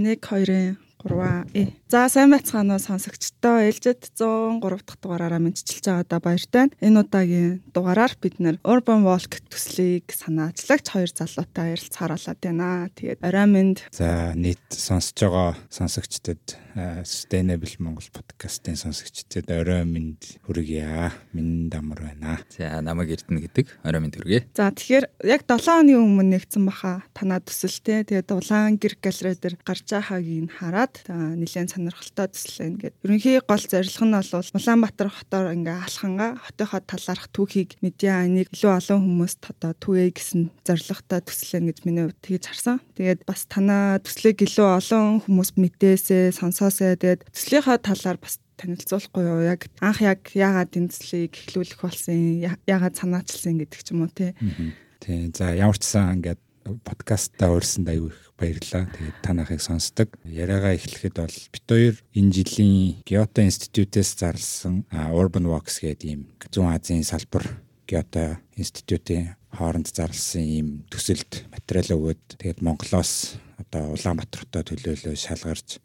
За 1 2-ын 3 э. За сайн байцгаана уу сонсогчдоо ээлжид 103 дахь дугаараараа мэдчилж байгаадаа баяртай. Энэ удаагийн дугаараар бид нэр Urban Walk төслийг санаачлагч хоёр залуутай ярилцахаар байна. Тэгээд орой минь За нийт сонсож байгаа сонсогчдод Sustainable Монгол подкастын сонсогчдод орой минь хүргье. Минь дамар байна. За намайг Эрдэнэ гэдэг орой минь хүргье. За тэгэхээр яг 7 хоногийн өмнө нэгдсэн баха танаа төсөлтэй. Тэгээд улаан гэр галерей дээр гарч байгааг хараад нэлээд сонирхолтой төслөө ингээд ерөнхий гол зорилго нь бол Улаанбаатар хотоор ингээ алхангаа хотынхоо талаарх түүхийг медиа аниг илүү олон хүмүүст одоо түгээе гэсэн зорилготой төслөө гэж миний хувьд тэгж харсан. Тэгээд бас танаа төслийг илүү олон хүмүүс мэдээсээ сонсоосоо тэгээд төслийнхаа талаар бас танилцуулахгүй юу яг анх яг яагаад энэ төслийг эхлүүлэх болсон яагаад санаачилсан гэдэг ч юм уу тий. Тий. За ямар ч сан ингээд подкастаа урьсан аюу их баярлалаа. Тэгээд та нахыг сонсдог. Яриагаа эхлэхэд бол бит хоёр энэ жилийн Kyoto Institute-с зарласан Urban Walks гэдэг ийм Зүүн Азийн салбар Kyoto Institute-ийн хооронд зарласан ийм төсөлд материал өгөөд тэгээд Монголоос одоо Улаанбаатар хотод төлөөлөө шалгарч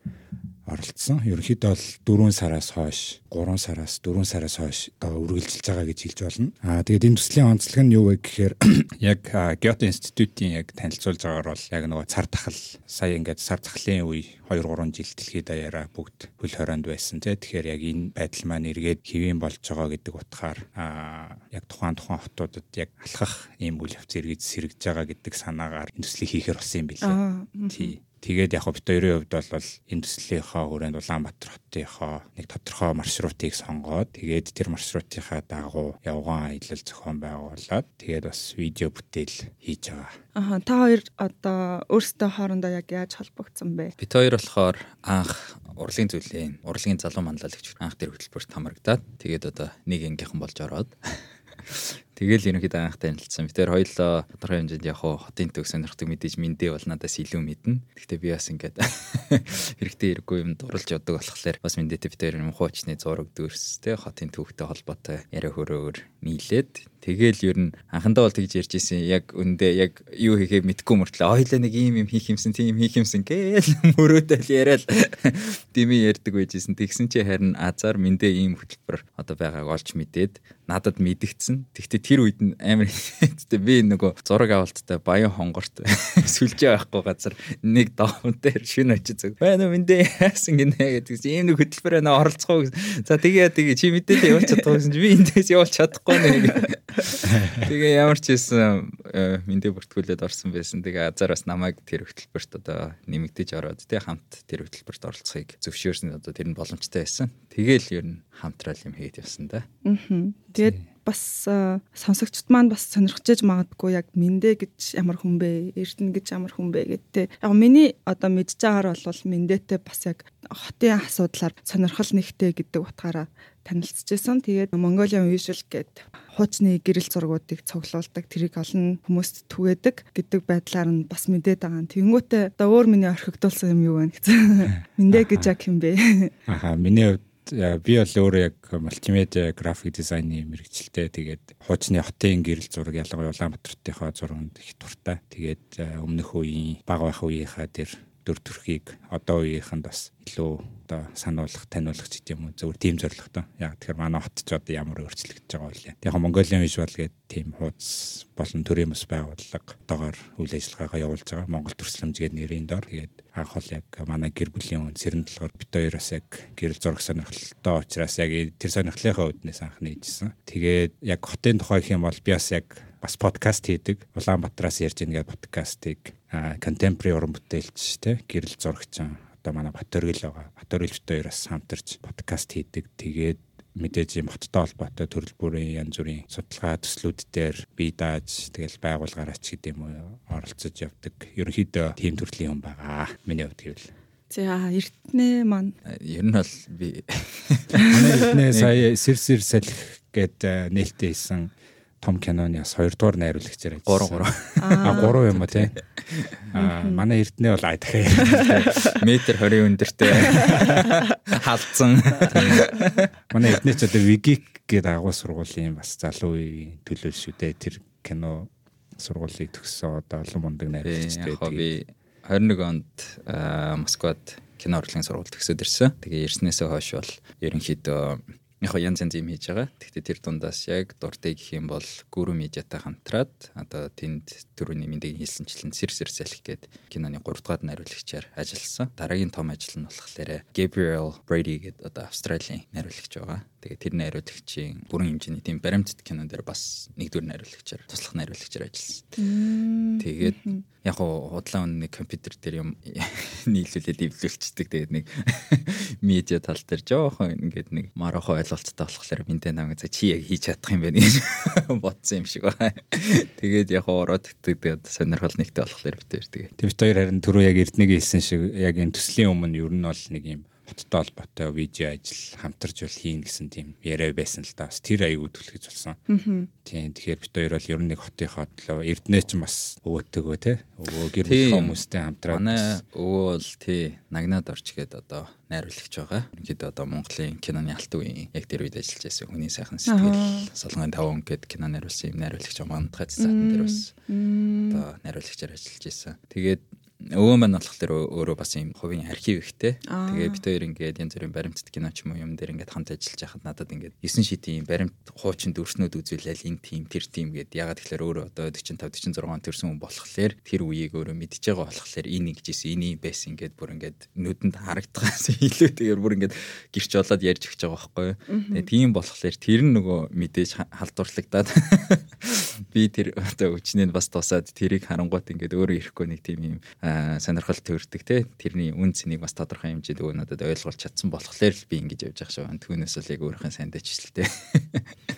оролцсон. Ерөнхийдөө бол 4 сараас хойш, 3 сараас 4 сараас хойш одоо үргэлжилж байгаа гэж хэлж болно. Аа тэгээд энэ төслийн онцлог нь юу вэ гэхээр яг Kyoto Institute-ийн яг танилцуулж байгаагаар бол яг нөгөө цар тахал сая ингээд сар тахлын үе 2 3 жил дэлхийд даяараа бүгд хөл хорионд байсан тий. Тэгэхээр яг энэ байдал маань эргээд хэвэн болж байгаа гэдэг утгаар аа яг тухайн тухайн хотуудад яг алхах ийм үйл явц эргэж сэргэж байгаа гэдэг санаагаар энэ төслийг хийхээр болсон юм билээ. Тий. Тэгээд яг бит хоёрын хувьд бол энэ төслийнхаа хүрээнд Улаанбаатар хотынхоо нэг тодорхой маршрутыг сонгоод тэгээд тэр маршрутынхаа дагуу явган аялал зохион байгуулад тэгээд бас видео бүтээл хийж байгаа. Аа та хоёр одоо өөрсдөө хоорондоо яг яаж холбогдсон бэ? Бид хоёр болохоор анх урлагийн зүйлийн урлагийн залуу манлайлагч анх тэр хөтөлбөрт хамрагдаад тэгээд одоо нэг ангийнхан болж ороод Тэгэл ерөнхийдөө анх танилцсан. Би тэр хоёлоо тодорхой хэмжээнд яг хотын төг сонирхдаг мэдээж мэндэ бол надаас илүү мэднэ. Гэхдээ би бас ингээд хэрэгтэй хэрэггүй юм дурлж явдаг болохоор бас мэндэтэй би тэр юм хуучны зураг дүүрс тэ хотын төвхтэй холбоотой яриа хөрөөр нийлээд Тэгэл ер нь анхандаа бол тэгж ярьж исэн яг өндөө яг юу хийхээ мэдгүй мөртлөө ойлоо нэг ийм юм хийх юмсан тийм хийх юмсан гээл мөрөөдөл яриад дими ярьдаг байжсэн. Тэгсэн чи харин азар мэндээ ийм хөтөлбөр одоо байгааг олж мэдээд надад мэдгдсэн. Тэгтээ тэр үед нь амар хэвчтэй би нөгөө зураг авалттай баян хонгорт сүлжээ байхгүй газар нэг даван дээр шин очиж зүг. Байна мэндээ яасан гинэ гэдэг ийм нэг хөтөлбөр байна оролцох уу. За тэгээ тэгээ чи мэдээлэл явуулж чадахгүй гэсэн чи би эндээс явуулж чадахгүй нэ. Тэгээ ямар ч хэлсэн э, мэндэ бүртгүүлээд орсон байсан. Тэгээ азар бас намайг тэр хөтөлбөрт одоо нэмэгдэж ороод тэг хамт тэр хөтөлбөрт оролцохыг зөвшөөрсөн одоо тэр нь боломжтой байсан. Тэгээл ер нь хамтрал юм хийгээд явсан да. Аа. Тэгээд бас сонсогчд маань бас сонирхож магадгүй яг мэндэ гэж ямар хүн бэ, эрдэнэ гэж ямар хүн бэ гэдтэй. Яг миний одоо мэдж байгаагаар бол мэндэтэй бас яг хотын асуудлаар сонирхол нэгтэй гэдэг утгаараа танилцчихсан. Тэгээд Mongolian Visual гэдэг хуучны гэрэл зургуудыг цуглуулдаг, тэрийг олон хүмүүст түгээдэг гэдэг байдлаар нь бас мэдээд байгаа. Тэнгүүтээ одоо өөр миний орхигдуулсан юм юу вэ гэсэн. Мэндэ гэж яг юм бэ? Аха, миний хувьд би бол өөрөө яг мультимедиа график дизайны мэрэгчлээ. Тэгээд хуучны хотын гэрэл зураг ялангуяа Улаанбаатартынхаа зурганд их дуртай. Тэгээд өмнөх үеийн баг байх үеийнхаа тэр дүр төрхийг одоо үеийнхэнд бас илүү одоо сануулгах, таниулах ч гэдэм үү зөвхөн тийм зорилготой. Яг тэгэхээр манай хот ч одоо ямар өөрчлөгдөж байгаа вэ? Яг Mongolian Visual гэдэг тийм хуудас болон төрийн бас байгууллага одоогоор үйл ажиллагаагаа явуулж байгаа. Монгол төрслөмж гэдэг нэрийн доор. Тэгээд анх бол яг манай гэр бүлийн хүн сэрэн толгоор бит хоёроос яг гэрэл зураг сонирхолтой учраас яг тэр сонирхлынхаа үүднээс анх нээжсэн. Тэгээд яг хотын тухай гэх юм бол би бас яг бас подкаст хийдэг. Улаанбаатараас ярьж гэдэг подкастыг contemporary уран бүтээлч те гэрэл зурагч одоо манай Батөргөл байгаа. Батөргөлчтэй хоёроос хамтарч подкаст хийдэг. Тэгээд мэдээж юм хоттой холбоотой төрөл бүрийн янз бүрийн судалгаа төслүүд дээр бие дааж тэгэл байгуулгаараа ч гэдэм үү оролцож явдаг. Ерөнхийдөө тийм төрлийн хүн байгаа. Миний хувьд гэвэл. За эртнээ маань ер нь бол би манай эртнээ сая сэр сэр салхи гэд нээлттэй хийсэн том киноны бас 2 дугаар найруулагчаар ажилласан. 3 3. А 3 юм уу те. А манай эрдэнэ бол аа дахиад метр 20 өндөртэй халдсан. Манай эрдэнэ ч одоо Wigik гэдэг агуу сургуулийн бас залуу үеийн төлөөл шүү дээ. Тэр кино сургуулийг төгссөн одоо олон мундаг найруулагчтай. Би 21 онд Москвад кино урлагийн сургууль төгсөөд ирсэн. Тэгээ ирснээсээ хойш бол ерөнхийдөө яг янз янз юм хийж байгаа. Гэхдээ тэр дундаас яг дуртай гэх юм бол гүрүү медиатай хамтраад одоо тэнд түрүүний мэндийг хэлсэнчлэн сэр сэр салхи гээд киноны 3 дугаар найруулагчаар ажилласан. Дараагийн том ажил нь болохоор Gabriel Brady гэдэг одоо Австралийн найруулагч байгаа. Тэгээ тэр найруулагчийн бүрэн хэмжээний тийм баримтат кинон дээр бас нэгдүгээр найруулагчаар туслах найруулагчаар ажилласан. Тэгээд яг хуу худлаа нэг компьютер дээр юм нийлүүлээд эвлүүлчихдэг. Тэгээд нэг медиа тал дээр жоохон ингээд нэг марахо ойлголттой болохоор минтэ намайг за чи яг хийж чадах юм байна гэж бодсон юм шиг байна. Тэгээд яг ороод тэгээд сонирхол нэгтэй болохоор битээр тэгээд. Тэр хоёр харин түрүү яг эрднийг хэлсэн шиг яг энэ төслийн өмнө ер нь бол нэг юм хоттой холбоотой видео ажил хамтарч бол хийн гэсэн тийм яриа байсан л да. Бас тэр аягүй түлхэж болсон. Тийм тэгэхээр бид хоёр бол ер нь нэг хотынхоо төлөө Эрдэнэ ч бас өвөөтэйгөө те. Өвөө гэр бүл хүмүүстэй хамтраад манай өвөө бол тий нагнаад орч гээд одоо найруулагч байгаа. Ерөнхийдөө одоо Монголын киноны алт үеийн яг тэр үед ажиллаж байсан хүний сайхан сэтгэл солонгын 5 он гэд кино найруулсан юм найруулагч Мандгай цаасан дээр бас одоо найруулагчаар ажиллаж байсан. Тэгээд өвөө маань болохоор өөрөө бас юм хувийн архив ихтэй. Тэгээ бид хоёр ингээд янз бүрийн баримтат кино ч юм уу юм дээр ингээд хамт ажиллаж байхад надад ингээд 9 шидийн баримт хуучин дүрснүүд үзүүлэл энэ тим тэр тим гэд ягаад тэгэхээр өөрөө одоо 45 46 он төрсэн хүн болохоор тэр үеийг өөрөө мэдж байгаа болохоор энэ ингэжсэн энэ юм байсан ингээд бүр ингээд нүдэнд харагдахаас илүү тэгээд бүр ингээд гэрч болоод ярьж өгч байгаа байхгүй. Тэгээ тийм болохоор тэр нь нөгөө мэдээж халдварлагдаад би тэр одоо өчнөө бас тусаад тэрийг харангуут ингээд өөрөө ирэхгүй нэг тийм юм сонирхол төрдөг те тэрний үн цэнийг бас тодорхой хэмжээнд өө надад ойлгуулж чадсан болохоор л би ингэж явж байгаа шүү. Түүнээс л яг өөрийнхөө сайн дэжлэлтэй.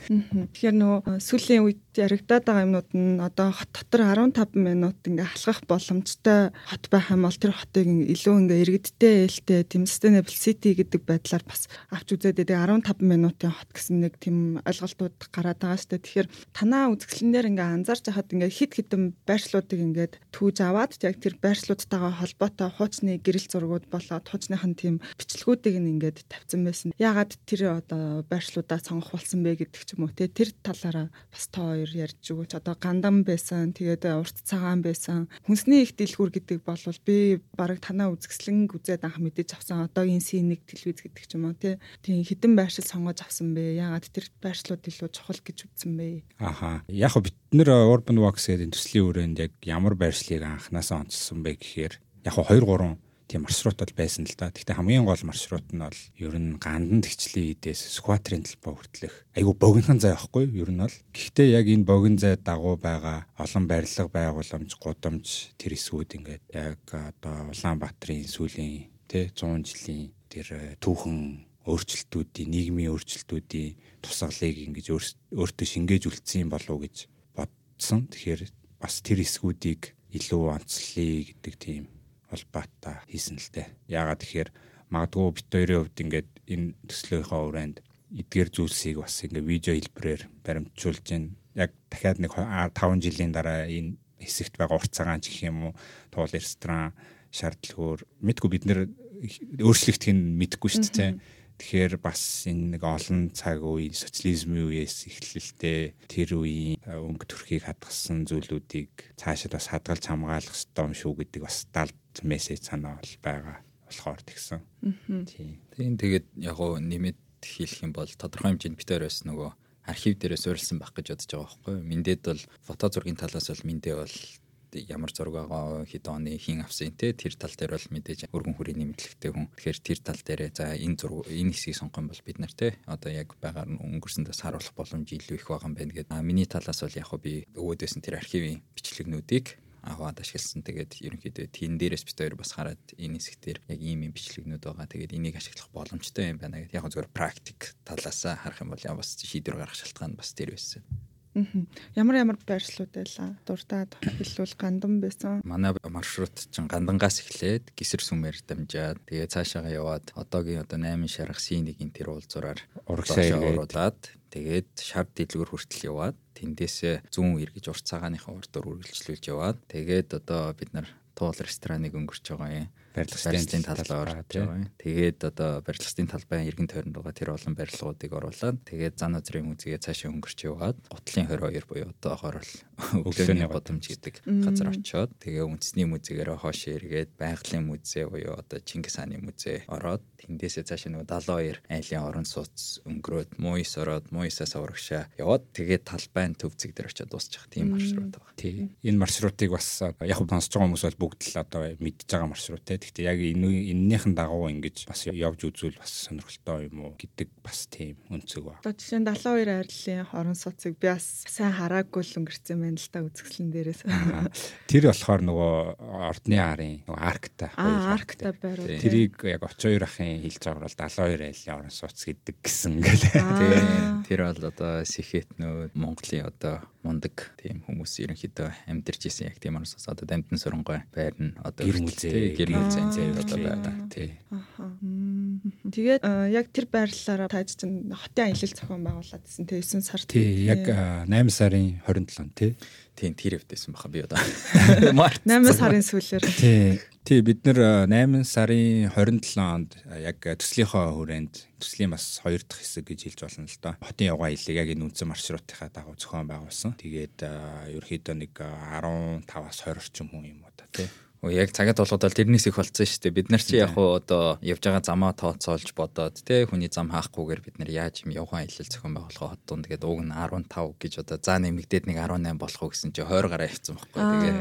Тэгэхээр нөгөө сүүлийн үед яригадаад байгаа юмнууд нь одоо хот дотор 15 минут ингээ халахах боломжтой хот байх юм бол тэр хотыг илүү ингээ иргэдтэй ээлтэй тийм sustainable city гэдэг байдлаар бас авч үзээд тэгээ 15 минутын хот гэсэн нэг тийм ойлголтууд гараад байгаа шүү. Тэгэхээр танаа үзэсгэлэнээр ингээ анзаарч хахад ингээ хит хитэн байршлуудыг ингээ түүж аваад яг тэр байршлуудтайгаа холбоотой хуучны гэрэл зургууд болоод хуучных нь тийм бичлэгүүдийг ингээд тавьсан байсан. Яагаад тэр одоо байршлуудаа сонгох болсон бэ гэдэг ч юм уу те тэр талаараа бас та хоёр ярьж өгөөч. Одоо гандан байсан, тэгээд урт цагаан байсан. Хүнсний их дэлгүүр гэдэг бол би бараг танаа үзэсгэлэн үзээд анх мэдэж авсан. Одоогийн C1 телевиз гэдэг ч юм уу те. Тийм хідэн байршил сонгож авсан бэ. Яагаад тэр байршлууд илүү чухал гэж үзсэн бэ? Аха. Яг бид нэр Urban Walks гэдэг төслийн хүрээнд яг ямар байршлыг анханасаа онцлсон бэ гэхээр яг 2 3 тийм маршрут бол байсан л да. Гэхдээ хамгийн гол маршрут нь бол ер нь гандан тэгчлийн идээс скватрын талбай хүртэлх. Айгу богинохан зай байхгүй? Ер нь бол. Гэхдээ яг энэ богино зай дагуу байгаа олон барилга байгууламж, гудамж тэр эсвүүд ингээд яг одоо Улаанбаатарын сүүлийн тэ 100 жилийн тэр э, түүхэн өөрчлөлтүүдийн нийгмийн өөрчлөлтүүдийн тусгалыг ингэж өөртөө шингээж үлдсэн болов уу гэж бодсон. Тэгэхээр бас тэр эсгүүдийг илүү онцлие гэдэг тийм холбоотой хийсэн л дээ. Яагаад тэгэхээр магадгүй бит хоёрын хувьд ингээд энэ төслийнхөө хүрээнд эдгээр зүйлсийг бас ингээд видео хэлбэрээр баримтжуулж байна. Яг дахиад нэг 5 жилийн дараа энэ хэсэгт байгаа урт цагаан ч гэх юм уу туул ресторан шаардлагаар мэдгүй бид нэр өөрчлөгдөх нь мэдэхгүй шүү дээ. Тэгэхээр бас энэ нэг олон цаг үе социализмын үеэс эхлэлтэй тэр үеийн өнгө төрхийг хадгалсан зүйлүүдийг цаашаа бас хадгалж хамгаалах ёстой юм шүү гэдэг бас далд мессеж санаа бол байгаа болохоор тэгсэн. Тийм тэгээд яг гоо нэмэт хэлэх юм бол тодорхой хэмжээнд битээр бас нөгөө архив дээрээ суурилсан байх гэж бодож байгаа байхгүй юу. Миндэд бол фото зургийн талаас бол миндээ бол ямар зураг байгаа хэд оны хин авсан те тэр тал дээр бол мэдээж өргөн хүрээний мэдлэгтэй хүн. Тэгэхээр тэр тал дээр за энэ зураг энэ хэсгийг сонгох юм бол бид нар те одоо яг байгаар нь өнгөрсөндөөс харуулах боломж илүү их байгаа юм байна гэдэг. Миний талаас бол яг би өвөөдөөс нь тэр архивын бичлэгнүүдийг аваад ашигласан. Тэгээд ерөнхийдөө тэн дээрээс бид хоёр бас хараад энэ хэсгээр яг ийм юм бичлэгнүүд байгаа. Тэгээд энийг ашиглах боломжтой юм байна гэдэг. Яг зөвхөн практик талаас харах юм бол бас шийдвэр гаргах шалтгаан бас тэр байсан. Ямар ямар байршлууд байлаа? Дуртаад хэлвэл гандан байсан. Манай маршрут чинь гандангаас эхлээд гисэр сүмээр дамжаад тэгээ цаашаага яваад одоогийн одоо 8 шарах C1-ийн тэр уулзураар урагшаа оруулаад тэгээд шар дэлгүүр хүртэл яваад тэндээсээ зүүн эргэж урт цагааныхаа урдаар үргэлжлүүлж яваад тэгээд одоо бид нар туул рестораныг өнгөрч байгаа юм. Барилгын талбай орж байгаа. Тэгээд одоо барилгын талбайн иргэн тойронд байгаа тэр олон барилгуудыг оруулаад тэгээд зан азрын музейгээ цаашаа өнгөрч яваад Гутлын 22 буюу одоогоор бол өглөөний годомж гэдэг газар очиод тэгээ үндэсний музейгээрээ хоош эргээд байгалийн музей буюу одоо Чингис хааны музей ороод тэндээсээ цаашаа нөгөө 72 айлын орон сууц өнгөрөөд Муйс ороод Муйсаас урагшаа яваад тэгээд талбайн төв зэг дээр очиод дуусчих тийм маршрут байгаа. Тий. Энэ маршрутыг бас яг сонсож байгаа хүмүүс бол бүгд л одоо мэдж байгаа маршрут те. Гэхдээ яг энэ эннийхэн дагуу ингэж бас явж үзвэл бас сонирхолтой юм уу гэдэг бас тийм өнцөг ба. Одоо жишээ нь 72 арилын орон сууцыг би бас сайн хараагүй л өнгөрцөн байна л та үзэсгэлэн дээрээс. Тэр болохоор нөгөө ордны арын нөгөө аркта. Аа аркта байруу. Тэрийг яг очоор ахын хэлж байгаа бол 72 арилын орон сууц гэдэг гэсэн гэлээ. Тэр бол одоо Сэхэтнүүд Монголын одоо мундаг тийм хүмүүс ерөнхийдөө амьдарч исэн яг тийм орнос одоо дамтан суронгой байр нь одоо гэр мүзээ гэр мүзээ зэв одоо байгаа тий. Тэгээд яг тэр байрлалаараа тааж чинь хотын аялал зохион байгуулад гэсэн тий 9 сар тий яг 8 сарын 27 тий Тийм тэр өвдөсөн баха би одоо. 8 сарын сүүлээр. Тий. Тий бид нэр 8 сарын 27 онд яг төслийнхөө хүрээнд төслийн бас хоёр дахь хэсэг гэж хэлж болно л доо. Хотын явгаа илэг яг энэ үндсэн маршрутынхаа дагуу зохион байгуулсан. Тэгээд ерөөхдөө нэг 15-аас 20 орчим хүн юм уу та тий яг цагаад болгоод тэрнээс их болцсон шүү дээ. Бид нар чи яг хуу одоо явж байгаа замаа тооцоолж бодоод те хүний зам хаахгүйгээр бид нар яаж юм явган аялал зохион байгуулах хот дунд тэгээд уг нь 15 гэж одоо заа нэмэгдээд нэг 18 болох уу гэсэн чи 20 гараа хийцэн байхгүй. Тэгээд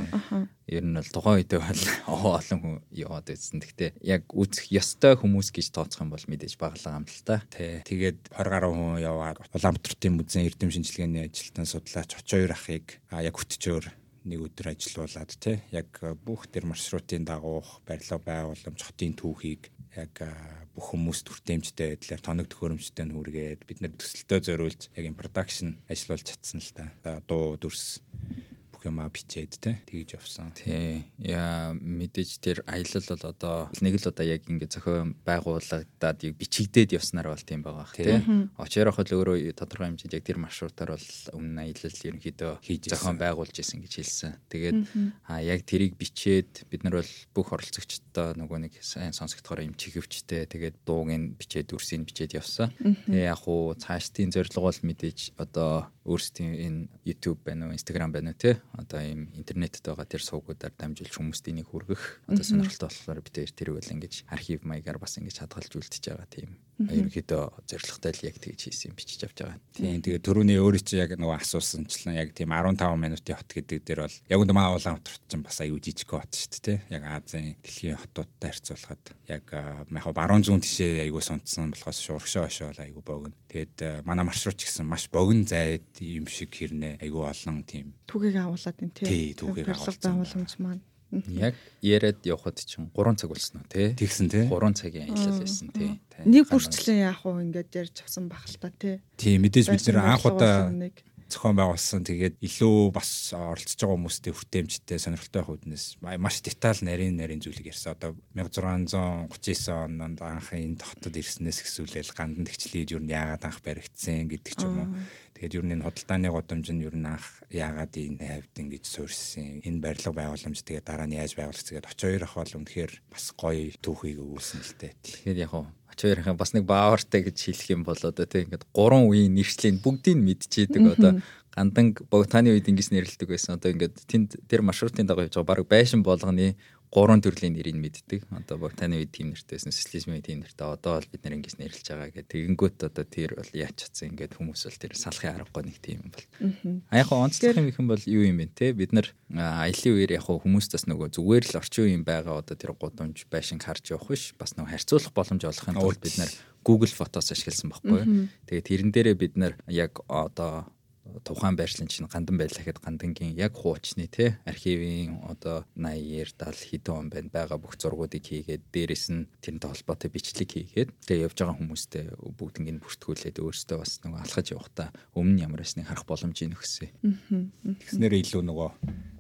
ер нь бол тухайн үедээ бол олон хүн яваад байсан. Гэхдээ яг үүсэх ёстой хүмүүс гэж тооцох юм бол мэдээж л та. Тий. Тэгээд 20 гаруй хүн яваад Улаанбаатарын музейн эрдэм шинжилгээний ажилтан судлаач 32 ахыг яг хөтчөөр нэг өдөр ажиллуулад тий яг бүх тэр маршрутын дагуух барилга байгууламж хотын түүхийг яг бүх хүмүүс төртөмжтэй байдлаар тоног төхөөрөмжтэй нүргээд бид нар төсөлтөө зориулж яг энэ продакшн ажиллуулж чадсан л та. Дуу дүрс юмаа бичээд те тэгж явсан. Тий. Яа мэдээж тэр аялал бол одоо нэг л одоо яг ингэ зохион байгуулагдаад яг бичигдээд явснаар бол тийм байгаа бах тий. Очоор хол өөрөө тодорхой хэмжээнд яг тэр маршрутаар бол өмнө аялал ерөнхийдөө зохион байгуулж исэн гэж хэлсэн. Тэгээд а яг тэрийг бичээд бид нар бол бүх оролцогчдоо нөгөө нэг сайн сонсогдохоор юм чигэвчтэй тэгээд дууг нь бичээд дүрсийг бичээд явсан. Тэгээ яг хуу цаашдын зорилго бол мэдээж одоо өөрсдийн энэ YouTube байна уу, Instagram байна уу те? Одоо ийм интернетэд байгаа тэр сувгуудаар дамжуулж хүмүүст энийг хүргэх одоо сонирхолтой болохоор бид тэр бол ингэж архив маягаар бас ингэж хадгалж үлдчихэж байгаа тийм ерөнхийдөө зорилготой л яг тэгж хийсэн бичиж авч байгаа. Тийм тэгээ түрүүний өөрөө чи яг нөгөө асуусанчлан яг тийм 15 минутын хот гэдэг дээр бол яг үндэ маа Улаанбаатарт ч бас аюу жижиг хот шүү дээ яг Азийн дэлхийн хотуудтай харьцуулахад яг яг баруун зүүн тишээ аюу сонцсон болохоос шуургашаа хашаа аюу богино. Тэгээд манай маршрут ч гэсэн маш богино зайд юм шиг хэрнээ аюу олон тийм түүхийг агуулад энэ тий түүхийг агуулсан байгууламж маань Яг яриад явхад чинь 3 цаг болсон уу те. Тэгсэн те. 3 цагийн аялал байсан те. Нэг бүрчлэн яах вэ ингээд ярьж авсан бах л та те. Тий мэдээж бид нэр анх удаа зохион байгуулсан. Тэгээд илүү бас оролцож байгаа хүмүүстэй хүртээмжтэй сонирхолтой хүүднээс маш деталь нарийн нарийн зүйлийг ярьсан. Одоо 1639 онд анх энэ хотод ирснээс хэсүүлэл гандан тэгчлээд юу яагаад анх баригдсан гэдэг ч юм уу. Тэгээд ер нь энэ худалдааны годомж нь ер нь анх яагаад энэ хавьд ингэж суурьсан. Энэ барилга байгууламж тэгээд дараа нь яаж байгуулагдсан гэдэг очоор ах бол үнэхээр бас гоё түүхийг өгүүлсэн л дээ. Тэгэхээр яг очоорынхаа бас нэг баавартай гэж хэлэх юм бол одоо тийм ингээд гурван үеийн нэршлийг бүгдийг мэдчихэдэг одоо гандан богтааны үед ингэж нэрлэлдэг байсан. Одоо ингээд тэнд тэр маршрутын дагуу явж байгаа баг байшин болгоны гурван төрлийн нэрийг мэддэг. Одоо Богтаны үед тийм нэртэйсэн, социализмын тийм нэртэй. Одоо бол бид нэр ингэж нэрлэж байгаа гэх. Тэгэнгүүт одоо тэр бол яаж чадсан ингээд хүмүүс бол тэр салахын аргагүй нэг тийм юм бол. А яг онцлог юм их юм бол юу юм бэ те? Бид нар аялын үеэр яг хүмүүс бас нөгөө зүгээр л орчин үеийн байгаа одоо тэр гудамж байшин харж явах биш. Бас нөгөө харьцуулах боломж олохын тулд бид нар Google Photos ашигласан байхгүй. Тэгээд тэрэн дээрээ бид нар яг одоо тухайн байршлын чинь гандан байлаа гэхэд гандангийн яг хуучны те архивын одоо 80 70 хэдэн он байна байгаа бүх зургуудыг хийгээд дээрэс нь тэрнтэй холбоотой бичлэг хийгээд тэгээ явж байгаа хүмүүстэй бүгднийг бүртгүүлээд өөрсдөө бас нөгөө алхаж явахдаа өмнө ямар байсныг харах боломжийг өгсөн. Тэгснээр илүү нөгөө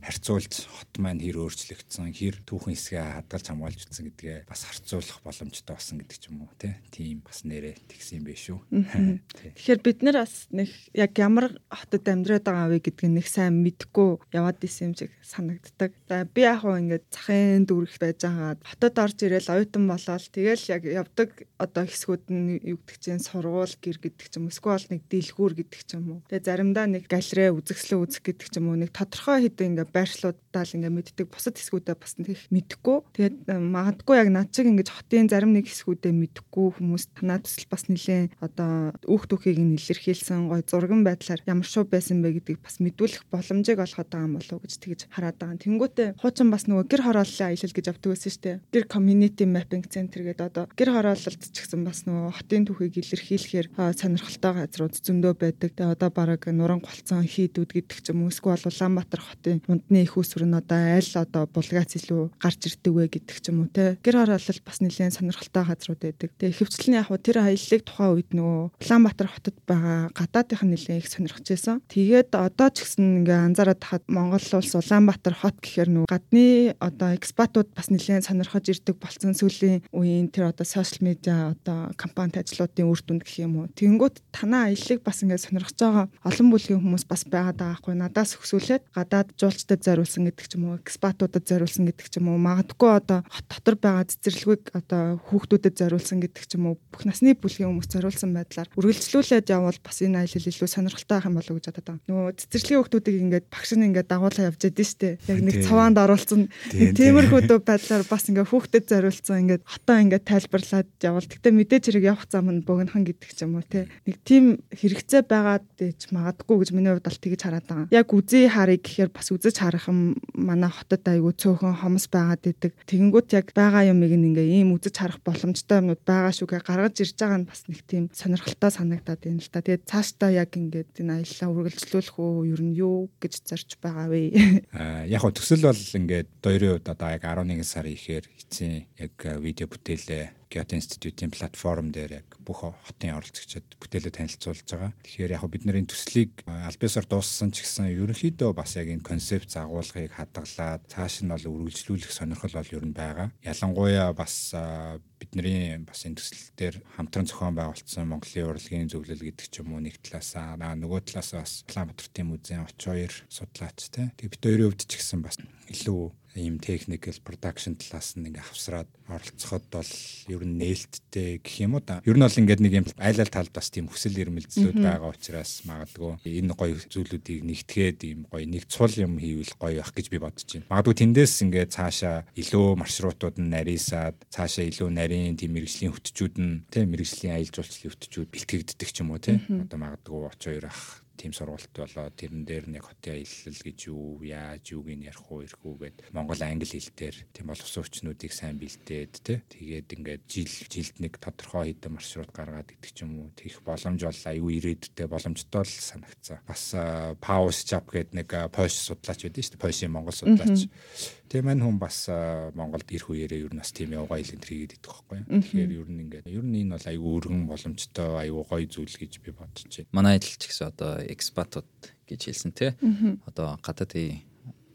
харьцуулж хот маань хэр өөрчлөгдсөн, хэр түүхэн хэсгээ хадгалж хамгаалж утсан гэдгээ бас харьцуулах боломжтой болсон гэдэг ч юм уу тийм бас нэрээ тэгсэн юм биш шүү. Тэгэхээр бид нар бас нэг яг ямар хотод амьдраад байгаа вэ гэдгийг нэг сайн мэдгүй яваад исэн юм шиг санагддаг. За би яг хөө ингээд цахын дүүрэх байж байгаа. Хотод орж ирэл оюутан болоод тэгэл яг явдаг одоо хэсгүүд нь гэдэг чинь сургууль гэр гэдэг ч юм эсвэл нэг дэлгүүр гэдэг ч юм уу. Тэгээ заримдаа нэг галерей үзэсгэлэн үзэх гэдэг ч юм уу нэг тодорхой хэдэн ингээд байршлуудаа л ингээд мэддэг. Бусад хэсгүүдээ бас нэг мэдгүй. Тэгээд магадгүй яг над чиг ингээд хотын зарим нэг хэсгүүдээ мэдгүй хүмүүс танаа төсөл бас нилээн одоо үүх түүхийг нь илэрхийлсэн гой зурган байдлаар ямар шоу байсан бэ гэдгийг бас мэдүүлэх боломжийг олгоод байгаа юм болов гэж тэгж хараад байгаа. Тэнгүүтээ хуучин бас нөгөө гэр хорооллын аялал гэж авдаг байсан шүү дээ. Гэр community mapping center гэдэг одоо гэр хороололт ч гэсэн бас нөгөө хотын түүхийг илэрхийлэхээр сонирхолтой газрууд зөндөө байдаг. Тэгээ одоо бараг нуран голцон хийдүүд гэдэг ч юм уу эсвэл Улаанбаатар хотын мундны их усүр нь одоо аль одоо булгац илүү гарч ирдэг вэ гэдэг ч юм уу те. Гэр хороолол бас нэлээд сонирхолтой газрууд байдаг. Тэгээ ихэвчлэн яг тэр аяллыг тухайн үед нөгөө Улаанбаатар хотод байгаа гадаадынх нь нэлээд их сонирхож байсан. Тэгээд одоо ч гэсэн ингээ анзаараад хахад Монгол улс Улаанбаатар хот гэхээр нөгөө гадны одоо экспатууд бас нэлээд сонирхож ирдэг болсон сүүлийн үеийн тэр одоо сошиал медиа одоо компанид ажлуудын үр дүнд гэх юм уу. Тэнгүүт танаа аяллыг бас ингээ сонирхож байгаа олон бүлгийн хүмүүс бас байгаад байгаа хгүй надаас өксүүлээд гадаад жуулчдад зориулсан гэдэг ч юм уу экспатуудад зориулсан гэдэг ч юм уу магадгүй одоо хот дотор байгаа цэцэрлэгүүд одоо хүүхдүүдэд зориулсан гэдэг ч юм уу бүх насны бүлгийн хүмүүс зориулсан байдлаар үргэлжлүүлээд явбал бас энэ аялал илүү сонирхолтой байх юм болов гэж бодод байгаа. Нөгөө цэцэрлэгийн хүүхдүүдийг ингээд багш нь ингээд дагуулаа явж яд штэ. Яг нэг цаваанд оруулсан тиймэрхүү байдлаар бас ингээд хүүхдэд зориулсан ингээд хотоо ингээд тайлбарлаад явбал тэгтээ мэдээж хэрэг явах зам нь богинохан гэдэг ч юм уу те. Нэг тийм хэрэгцээ байгаад ч магадгүй гэж миний хувьд бол тэгж хараад байгаа. Яг үзий харыг гэхээр бас үзэж харах юм манай хотод айгүй цөөхөн хомс байгаад идэг. Тэгэнгүүт яг байгаа юмыг ингээ ийм үзэж харах боломжтой юмнууд байгаа шүүгээ гаргаж ирж байгаа нь бас нэг тийм сонирхолтой санагдаад байна л та. Тэгээд цаашдаа яг ингээд энэ аяллаа үргэлжлүүлэх үү ер нь юу гэж зарж байгаа вэ? Аа яг хөө төсөл бол ингээд хоёрын хувьд одоо яг 11 сар ихээр эцсийн яг видео бүтээлээ Kyoto Institute-ийн платформ дээр яг бүх хотын оролцогчид бүтээлээ танилцуулж байгаа. Тэгэхээр яг бид нарын төслийг альбиасаар дууссан ч гэсэн ерөнхийдөө бас яг энэ концепт загвуулгыг хадгалаад цааш нь бол үргэлжлүүлэх сонирхол бол ер нь байгаа. Ялангуяа бас бидний бас энэ төсөл дээр хамтран зохион байгуулсан Монголын урлагийн зөвлөл гэдэг ч юм уу нэг талаасаа нөгөө талаасаа бас Улаанбаатар музейн оч хоёр судлаач те. Тэгээ бид хоёрын хувьд ч гэсэн бас илүү ийм technical production талаас нь ингээ хавсраад оролцоход бол ер нь нээлттэй гэх юм уу да. Ер нь бол ингээд нэг юм айл ал талд бас тийм хүсэл эрмэлзлүүд байгаа учраас магадгүй энэ гоё зүйлүүдийг нэгтгээд ийм гоё нэг цул юм хийвэл гоё байх гэж би бодож байна. Магадгүй тэндээс ингээд цаашаа илүү маршрутууд нь нарийсаад цаашаа илүү нарийн тийм мэрэгжлийн хөтчүүд нь тийм мэрэгжлийн аялал жуулчлалын хөтчүүд бэлтгэгддэг ч юм уу тийм. Одоо магадгүй оч хоёр ах тийм сургалт болоо тэрэн дээр нэг хотын аялал гэж юу яаж юуг нь ярих уу ирэх үү гэд Монгол англи хэл дээр тийм боловсон хүчнүүдийг сайн бэлдээд те тэгээд ингээд жил жилд нэг тодорхой хэдэн маршрут гаргаад идэх ч юм уу тийх боломж бол аюу ирээдүйтэй боломжтой л санагцсан. Бас пауз чап гэд нэг пош судлаач байдсан шүү дээ пошийн Монгол судлаач Тэгээ мань хүн бас Монголд ирэх үеэрээ ер нь бас тийм явгаа илэн тэргээд идэх байхгүй. Тэгэхээр ер нь ингээд ер нь энэ бол аюу өргөн боломжтой аюу гоё зүйл гэж би бодож байна. Манай ажилч гэсэн одоо экспатууд гэж хэлсэн тий. Одоо гадаадын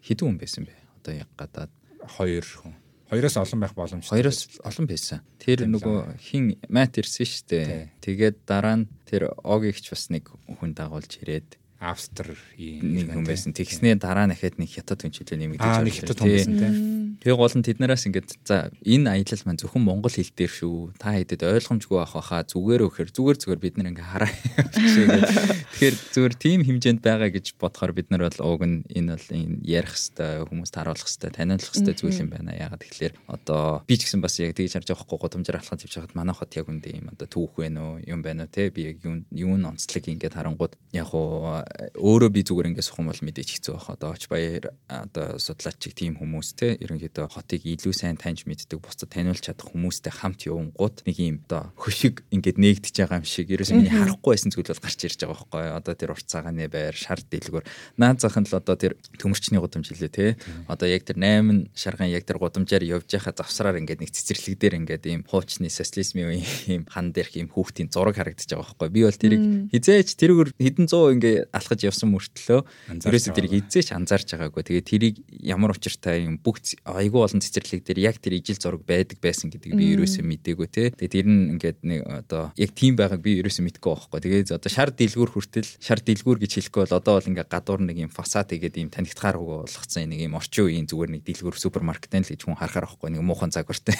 хэдэн хүн байсан бэ? Одоо яг гадаад хоёр хүн. Хоёроос олон байх боломжтой. Хоёроос олон байсан. Тэр нөгөө хин мат ирсэн шүү дээ. Тэгээд дараа нь тэр огигч бас нэг хүн дагуулж ирээд Австри нэг хүн байсан. Тэгснээ дараа дахиад нэг хятад хүн чилээ нэмэгдэж байгаа. Аа нэг хятад хүн байсан тийм. Тэгээ гол нь тэднээс ингээд за энэ аялал маань зөвхөн монгол хэл дээр шүү. Та хэдэд ойлгомжгүй байх баха зүгээр өөхөр зүгээр зүгээр бид нар ингээ хараа. Тэгэхээр зүгээр тийм хэмжээнд байгаа гэж бодохоор бид нар бол уг нь энэ бол энэ ярих хэвээр хүмүүст харуулах хэвээр таниулах хэвээр зүйл юм байна. Ягаад тэгэхээр одоо би ч гэсэн бас яг тэгж харж байгаа хгүй гудамжаар алхаж явж байхад манай хот яг үндэ юм одоо түүх вэ нөө юм байна уу те би яг юу юу н онцлог ингээд харангууд яг уу өөрөө би зүгээр ингээд сухам бол мэдээж хэцүү байх одоо оч баяр одоо судлаачиг тийм хүмүүс те ерөнхийдөө ерөөхдөө хотыг илүү сайн таньж мэддэг бусдад таниулж чадах хүмүүстэй хамт явангууд нэг юм одоо хөшиг ингээд нээгдэж байгаа юм шиг. Ерөөсөө миний харахгүй байсан зүйл бол гарч ирж байгаа байхгүй. Одоо тэр урт цагааны байр шар дэлгүүр наад захын л одоо тэр төмөрчний гудамж хэлээ те одоо яг тэр 8 шарган яг тэр гудамжаар явж байхад завсраар ингээд нэг цэцэрлэг дээр ингээд ийм хуучны социализмын ийм хан дээрх ийм хүүхдийн зураг харагдаж байгаа байхгүй. Би бол тэрийг хизээч тэрүүгээр хэдэн зуун ингээд алхаж явсан мөртлөө ерөөсөө тэрийг хизээч анзаарч байгаагүй. Тэгээ тэрийг ямар учиртай юм бүх айгүй олон цэцэрлэг дээр яг тэр ижил зураг байдаг байсан гэдэг би ерөөсөө мдээгүй те. Тэгээ тэр нь ингээд нэг одоо яг тийм байгааг би ерөөсөө мэдгүй байхгүй. Тэгээ одоо шар дэлгүүр хүртэл шар дэлгүүр гэж хэлэхгүй бол одоо бол ингээд гадуур нэг юм фасад игээд ийм танигдахаар болгоцсон нэг юм орчин үеийн зүгээр нэг дэлгүүр супермаркет л гэж хүн харахаар байхгүй. Нэг муухан загвартай.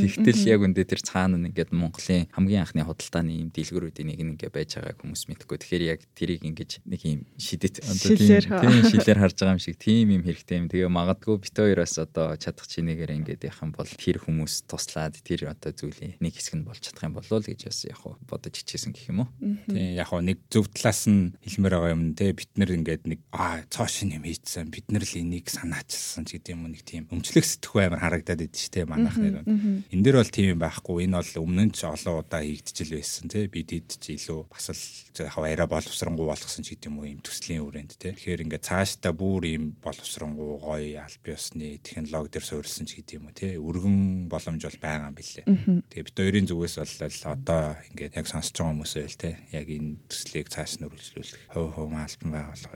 Тэгтэл яг үндэ тэр цаана нь ингээд Монголын хамгийн анхны худалдааны ийм дэлгүүрүүдийн нэг нь ингээд байж байгааг хүмүүс мэдгүй тэгэхээр яг тэрийг ингээд нэг ийм шидэт одоо тийм шилээр харж байгаа юм шиг тийм юм хэрэгтэй юм. Тэгээ магадгүй бит хоёроос одоо чадах чинээгээр ингээд явах юм бол тэр хүмүүс туслаад тэр одоо зүйлийн нэг хэсэг нь болж чадах юм болов уу гэж бас яг бодож хичээсэн гэх юм уу? Тийм яг нэг зөв талаас нь хэлмээр байгаа юм те бид нар ингээд нэг аа цоошин юм хийцсэн бид нар л энийг санаачилсан ч гэдэг юм нэг тийм өмчлөх сэтгхүй амар харагдаад идэв ч те манайх нэр энэ дэр бол тийм байхгүй энэ бол өмнө нь ч олон удаа хийгдчихэл байсан те бид хэд ч илүү бас л яг арай боловсронгуй болгосон ч гэдэг юм юм төслийн үрээнд те. Тэгэхээр ингээд цаашдаа бүр ийм боловсронгуй гоё аль биесны технологи дээр суурилсан ч гэдэг юм уу те өргөн боломж бол байгаа юм билээ. Тэгээ бид хоёрын зүгээс бол одоо ингээд яг сонсож байгаа хүмүүсээ л те яг энэ төслийг цааш нь үргэлжлүүлэх хөө хөө альбан байгуулга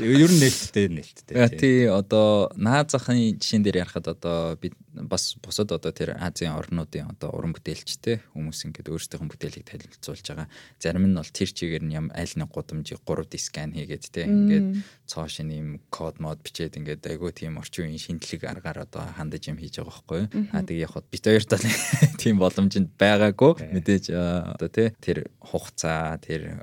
Ер нь нээлттэй нээлттэй. Тий. Одоо наад захын жишээн дээр ярахад одоо бид бас бусад одоо тэр Азийн орнуудын одоо уран бүтээлчтэй хүмүүс ингээд өөрсдийнх нь бүтээлийг танилцуулж байгаа. Зарим нь бол тэр чигээр нь ям аль нэг гудамжийг 3D скан хийгээд те ингээд цоо шин юм код мод бичээд ингээд айгүй тийм орчин үеийн шинжлэх аргаар одоо хандаж юм хийж байгаа байхгүй. А тэгээ яг бит хоёрт бол тийм боломжинд байгаагүй мэдээж одоо те тэр хугацаа тэр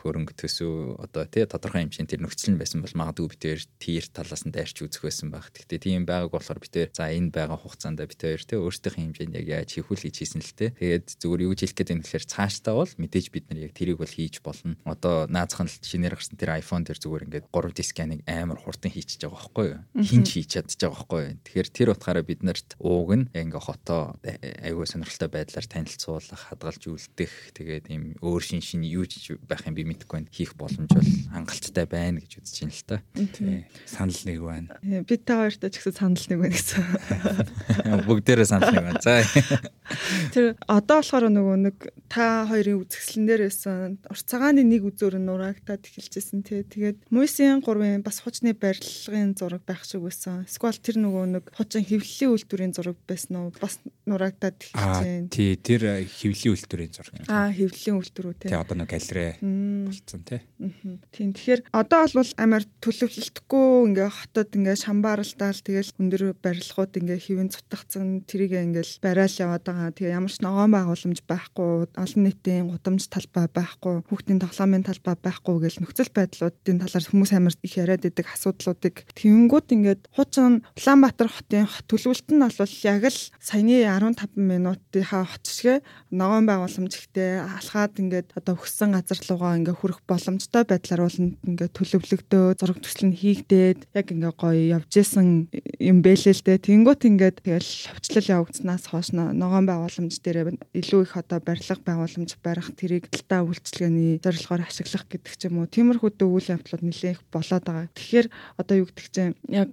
хөрөнгө төсөв одоо те тодорхой юм шин тэр нөхцөл нь байсан бол магадгүй бит хоёр тийр талаас нь дайрч үзэх байсан баг. Гэхдээ тийм байгааг болохоор бит хоёр за энэ байгаа хугацаанд бит хоёр те өөрсдийнхээ хэмжээнд яг яаж хийх үл гэж хийсэн л те. Тэгээд зүгээр юу хэлэх гээд юм гэхээр цаашдаа бол мэдээж бид нар яг тэрийг бол хийж болно. Одоо наазах нь шинээр гарсан тэр iPhone тэр зүгээр ингээд 3D сканыг амар хурдан хийчихэж байгаа байхгүй юу? Хинч хийж чадчих байгаа байхгүй юу? Тэгэхээр тэр утгаараа бид нарт ууг нь ингээ хотоо айгүй сонирхолтой байдлаар танилцуулах, хадгалж үлдэх тэгээд ийм өөр шин шин юу байх юм би мэдэхгүй байна. Хийх боломж бол хангалттай байна гэж үзэж байна л та. Тий. Санал нэг байна. Бид та хоёртой ч гэсэн санал нэг байна гэсэн. Бүгдээрээ санал нэг байна. За. Тэр одоо болохоор нөгөө нэг та хоёрын үзэсгэлэн дээр байсан урт цагааны нэг үзүүр нураагтаад эхэлжсэн тий. Тэгээд Муйсын 3-ын бас хучны барилгын зураг байх шиг байсан. Эсвэл тэр нөгөө нэг хучин хэвлэлийн үйлдвэрийн зураг байсан уу? Бас нураагтаад эхэлжсэн. Тий, тэр хэвлэлийн үйлдвэрийн зураг. Аа, хэвлэлийн үйлдвэр үү тий. Тий, одоо нэг галерей болцсон тий. Тийм. Тэгэхээр одоо бол амар төлөвлөлтгүй ингээ хотод ингээ шамбааралдаал тэгэл өндөр барилгууд ингээ хэвэн цутгацсан тэрийг ингээл барайл яваад байгаа. Тэгээ ямар ч ногоон байгууламж байхгүй, олон нийтийн гудамж талбай байхгүй, хүүхдийн тоглоомын талбай байхгүй гэл нөхцөл байдлуудын талаар хүмүүс амар их яриад идэг асуудлуудыг тэнгүүд ингээд хуучин Улаанбаатар хотын төлөвлөлт нь бол яг л саяны 15 минутынхаа хот шигэ ногоон байгууламж ихтэй алхаад ингээд одоо өгсөн газар руугаа ингээ хүрэх боломжтой байдлаар бол ингээ төлөвлөгдөө зураг төсөл нь хийгдээд яг ингээ гоё явж исэн юм бэлээ л дээ. Тэнгүүт ингээд тэгэл хөвчлөл явагдсанаас хойш ногоон байгууламж дээр илүү их одоо барилга байгууламж барих тэрийг талтаа үйлчлэгээний зорилгоор ашиглах гэдэг ч юм уу. Тиймэрхүү үйл явдлууд нэлээд их болоод байгаа. Тэгэхээр одоо юу гэдэг чинь яг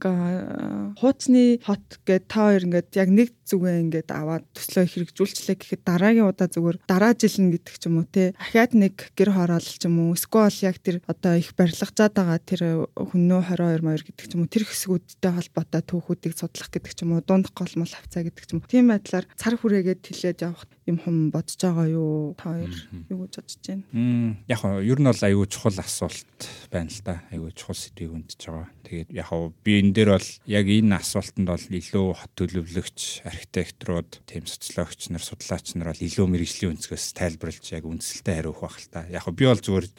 хууцны хот гэдэг та хоёр ингээд яг нэг зүгээ ингээд аваад төслөө хэрэгжүүлчлээ гэхэд дараагийн удаа зүгээр дараа жил нь гэдэг ч юм уу те. Ахаад нэг гэр хороол ч юм уу. Эсвэл яг тэр одоо их барилгажаад байгаа тэр хүннөө 22 маяр гэдэг ч юм уу. Тэр хэсгүүдтэй холбоотой түүхүүдийг судлах гэдэг ч юм уу. Дунд гол мол хавцаа гэдэг ч юм уу. Тийм байдлаар цар хүрээгээд хилээд явах юм хум бодож байгаа юу? Та хоёр юу гэж бодож байна? Яг нь ер нь бол аюу чухал асуулт байна л да. Аюу чухал сэдвийг өндөж байгаа. Тэгээд яг би энэ дээр бол яг энэ асуултанд бол илүү хот төлөвлөгч, архитекторууд, тийм социологч нар, судлаач нар бол илүү мэрэгжлийн өнцгөөс тайлбарлаж яг үндсэлтэй хариу өгөх байх л та. Яг би бол зүгээр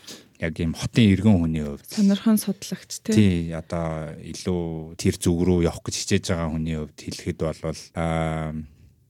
яг ийм хотын иргэн хүний хувьд сонирхон судлагч тий одоо илүү тэр зүг рүү явах гэж хичээж байгаа хүний хувьд хэлэхэд бол аа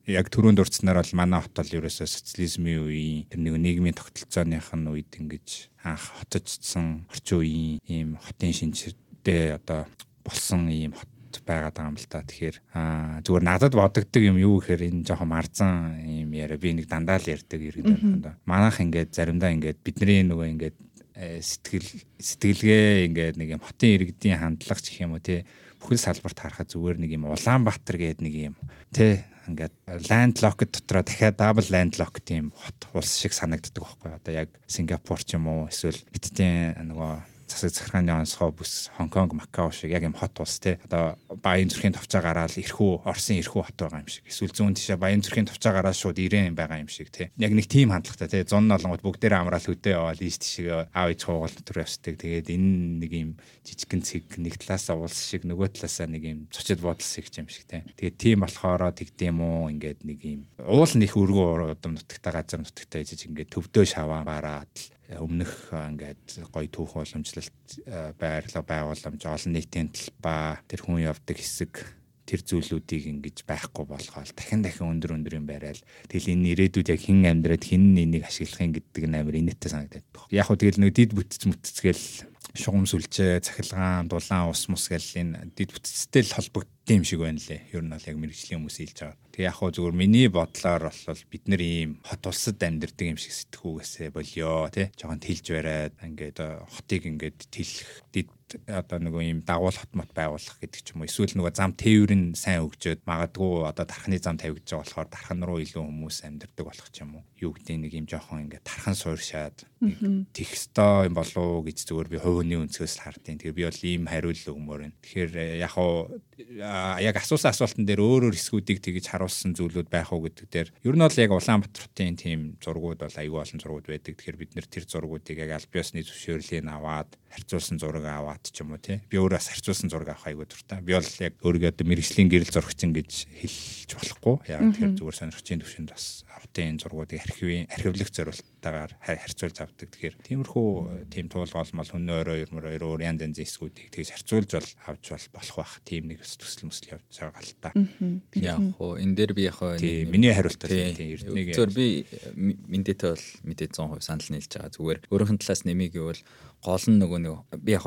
яг түрүүнд дурдсанаар бол манай хот бол ерөөсөө социализмын үеийн тэр нэг нийгмийн тогтолцооных нь үед ингэж анх хотождсан орчин үеийн ийм хотын шинжтэй одоо болсон ийм хот байгаад байгаа юм л та. Тэгэхээр аа зүгээр надад бодогддог юм юу гэхээр энэ жоохон марзан юм яриа би нэг дандаа л ярьдаг иргэн даа. Манайх ингээд заримдаа ингээд бидний нөгөө ингээд э, сэтгэл сэтгэлгээ ингээд нэг юм хотын иргэдийн хандлага ч гэх юм уу тий бүхэл салбарт харахад зүгээр нэг юм Улаанбаатар гэдэг нэг юм тий ингээд landlocked дотроо дахиад double landlocked тийм хот улс шиг санагддаг байхгүй. Одоо яг Сингапур ч юм уу эсвэл Хятадын нөгөө засаг захиргааны онцгой бүс Хонконг, Макао шиг яг юм хот улс те одоо Баян зүрхийн товчоо гараад эрхүү Оросын эрхүү хот байгаа юм шиг. Эсвэл зүүн тишээ Баян зүрхийн товчоо гараад шууд Ирэн байгаа юм шиг те. Яг нэг тийм хандлагатай те. Зун nolongод бүгдээрээ амраал хөдөө яваад ийш тишээ аав ээж хуугал дотор явцдаг. Тэгээд энэ нэг юм жижигхэн цэг нэг талаасаа улс шиг нөгөө талаасаа нэг юм цочод бодол шиг юм шиг те. Тэгээд тийм болохоор тэгдэм үү ингээд нэг юм уул нэх өргөө удам нутагтаа газар нутагтаа ижиж ингээд төвдөө шаваа бараад өмнөх ингээд гоё түүх уламжлалт байрлал байгууламж олон нийтийн талбай тэр хүн явдаг хэсэг тэр зүйлүүдийг ингэж байхгүй болгоол дахин дахин өндөр өндөр юм барайл тэгэл энэ ирээдүйд яг хэн амьдраад хэн энийг ашиглахын гэдэг нь амар инээдтэй санагдаад байна. Яг хөө тэгэл нэг дид бүтц мүтцгээл шугам сүлжээ, цахилгаан, дулаан, ус мус гэл энэ дид бүтцтэй л холбогдсон юм шиг байна лээ. Ер нь бол яг мэрэгжлийн хүмүүс хэлж байгаа. Тэг яг хөө зүгээр миний бодлоор бол бид нар ийм хот улсад амьдардаг юм шиг сэтгүүгээсээ болио тий. Жохон тэлж бариад ингээд хотыг ингээд тэлэх дид одоо нөгөө ийм дагуул хот мот байгуулах гэдэг ч юм уу эсвэл нөгөө зам тээврийн сайн өгчөөд магадгүй одоо тарханы зам тавигдж байгаа болохоор тархан руу илүү хүмүүс амьдардаг болох ч юм уу юу гэдэг нэг юм жоохон ингээд тархан сууршаад тех ёстой юм болов уу гэж зүгээр би хувийн өнцгөөс хардیں۔ Тэгэхээр би бол ийм хариулт өгмөр байна. Тэгэхээр э, яг хоо яг асуусан асуултан дээр өөр өөр хэсгүүдийг тэгж харуулсан зүйлүүд байх уу гэдэг дээр ер нь бол яг Улаанбаатар хотын тийм зургууд бол аюул олон зургууд байдаг. Тэгэхээр бид нэр тэр зургуудыг яг аль биесны зөвшөөрлийг аваад харьцуулсан зураг аваад ч юм уу тий. Би өөрөө бас харьцуулсан зураг авах аюул дуртай. Би бол яг өөрийгөө одоо мэрэгжлийн гэрэл зурагчин гэж хэлж болохгүй. Яг тэгэхээр зүгээр сонирхчийн төвшөнд бас хотын зургуудыг архивын архивлах зорилттойгоор харьцуулж авдаг. Тэгэхээр тиймэрхүү тийм туулгал мал өнөө өрөө ермөр өөр янз янзын хэсгүүдийг тэгж харьцуулж бол авч бол болох бах. Тийм нэг төсөл мөсөл явж байгаа л та. Яг хоо энэ дээр би яг хоо миний хариулт бол тийм эрднийг зөв би мэдээтэй бол мэдээ 100% санал нийлж байгаа. Зүгээр өөрийнх нь талаас нэмийг гэвэл гол нь нөгөө нэг би яг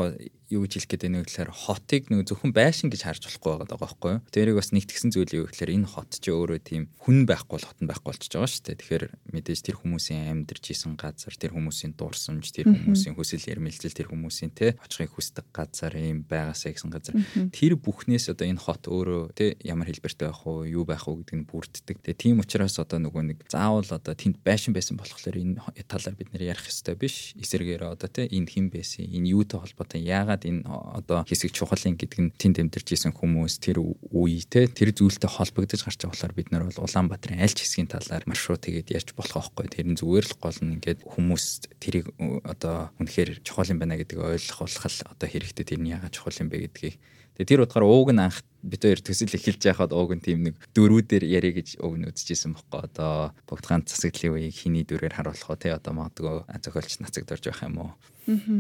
юу гэж хэлэх гээд байна вэ гэхээр хотыг нэг зөвхөн байшин гэж харж болохгүй байгаа байхгүй юу. Тэрийг бас нэгтгсэн зүйл юу гэхээр энэ хот ч өөрөө тийм хүн байхгүй хот нь байхгүй болчихж байгаа шүү дээ. Тэгэхээр мэдээж тэр хүмүүсийн амьдарч исэн газар, тэр хүмүүсийн дурсамж, тэр хүмүүсийн хүсэл эрмэлзэл, тэр хүмүүсийн те очихыг хүсдэг газар юм байгаасаа гэсэн газар. Тэр бүхнээс одоо энэ хот өөрөө те ямар хэлбэртэй байх уу, юу байх уу гэдэг нь бүрддэг. Тэгээ тийм учраас одоо нөгөө нэг заавал одоо тэнд байшин байсан болохоор энэ талаар бид нэр ярих хэрэгтэй биш. Эсэргээр одоо те энэ хэн байсан, энэ юутай холбоотой, яагаад яагаад энэ одоо хэсэг чухал юм гэдэг нь тэнд амьдарч исэн хүмүүс тэр үе те тэр зүйлтэй холбогдож гарч байгаа болохоор бид нар бол Улаанбаатарын аль ч хэсгийн талаар маршрут тэгээд ярьж болох байхгүй. Тэр нь зүгээр л гол нь ингээд хүмүүс тэрийг одоо үнэхээр чухал юм байна гэдгийг ойлгох болох л одоо хэрэгтэй тэр нь яагаад чухал юм бэ гэдгийг. Тэгээ тэр утгаар ууг нь анх бид хоёр төсөл эхэлж яхад ууг нь тийм нэг дөрүүдээр яри гэж ууг нь үзчихсэн бохоо одоо бүгд ганц засаглалын үеийг хиний дүрээр харуулах уу те одоо магадгүй зохиолч нацагдорж байх юм уу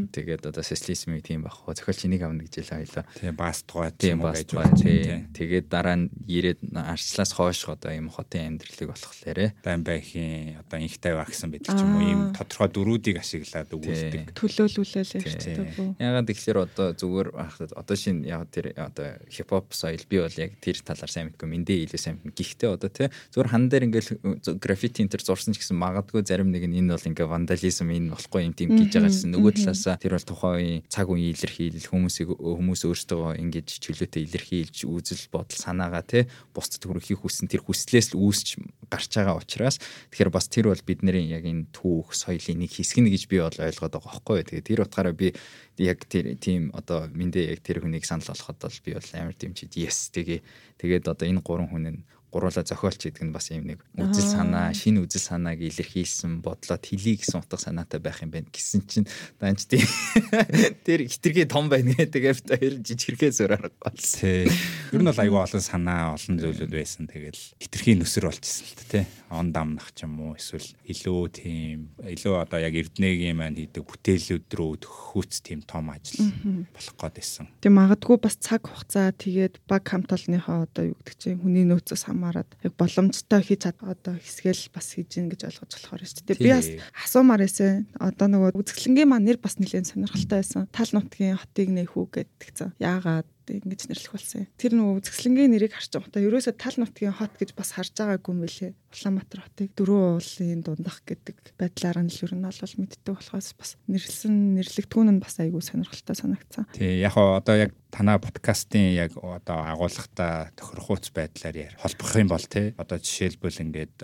Тэгээд одоо социализмыг тийм хөө зохиолч энийг авна гэж л ойлоо. Тийм баастгой тийм баастгой тийм. Тэгээд дараа нь ирээд арчлаас хойш одоо ийм хотын амьдралыг болохлээрэ. Байн байхийн одоо инхтай байх гэсэн байдаг ч юм уу ийм тодорхой дөрүүдийг ашиглаад өгүүлдэг. Төлөөлүүлэл ярьдаг. Ягаад тэгэхээр одоо зүгээр одоо шинэ яг тэр одоо хипхоп соёл би бол яг тэр талаар сайн мэдгүй мэндээ илүү сайн мэднэ. Гэхдээ одоо тий зүгээр хан дээр ингээл граффити энэ төр зурсан ч гэсэн магадгүй зарим нэг нь энэ бол ингээ вандализм энэ болохгүй юм тийм гэж байгаа гэсэн нөгөө талаасаа тэр бол тухайн цаг үеийн илэрхийлэл хүмүүсийг хүмүүс өөрсдөө ингэж чөлөөтэй илэрхийлж үзэл бодол санаагаа те бусдад хүргэхийг хүссэн тэр хүслээс л үүсч гарч байгаа учраас тэгэхээр бас тэр бол бидний яг энэ түүх соёлын нэг хэсэг нь гэж би бол ойлгоод байгаа байхгүй юу. Тэгээ тэр утгаараа би яг тэр тийм одоо мэндэ яг тэр хүнийг санал болгоход бол би бол амар дэмжиж yes тэгээ тэгээд одоо энэ гурван хүн нь гуруула зохиолч гэдэг нь бас юм нэг үзэл санаа, шинэ үзэл санааг илэрхийлсэн бодлоод хэлий гэсэн утга санаатай байх юм байна гэсэн чинь данч тийм тэр хитрхи том байна гэдэг хоёр жижигэрхээ зураар болсон. Ер нь бол аюу олон санаа, олон зүйлүүд байсан. Тэгэл хитрхи нөсөр болчихсон л та тий. Он дамнах ч юм уу эсвэл илүү тийм илүү одоо яг эрдэнэгийн маань хийдэг бүтээлүүд рүү төхөөц тийм том ажил болох гээд байсан. Тэг магадгүй бас цаг хугацаа тэгээд баг хамт олонныхоо одоо юу гэдэг чинь хүний нөөцөөс хамаарат яг боломжтой хийж чад одоо хэсгээл бас хийж гин гэж ойлгож болохоор шүү дээ. Би бас асуумаар эсэ одоо нөгөө үзэсгэлэнгийн маань нэр бас нэлээд сонирхолтой байсан. Тал нутгийн хотыг нэхүү гэдгцэн. Яагаад хотыг ингэж нэрлэх болсон юм. Тэр нөгөө үзэсгэлэнгийн нэрийг харж байгаа ерөөсө тал нутгийн хот гэж бас харж байгаагүй юм билээ. Улаанбаатар хотыг дөрвөн уулын дундах гэдэг байдлаар нь л ер нь бол мэддэг болохоос бас нэрлсэн нэрлэгдэхүүн нь бас айгүй сонирхолтой санагцсан. Тий яг одоо яг танаа подкастын яг одоо агуулгатай тохирохуйц байдлаар холбох юм бол тий одоо жишээлбэл ингээд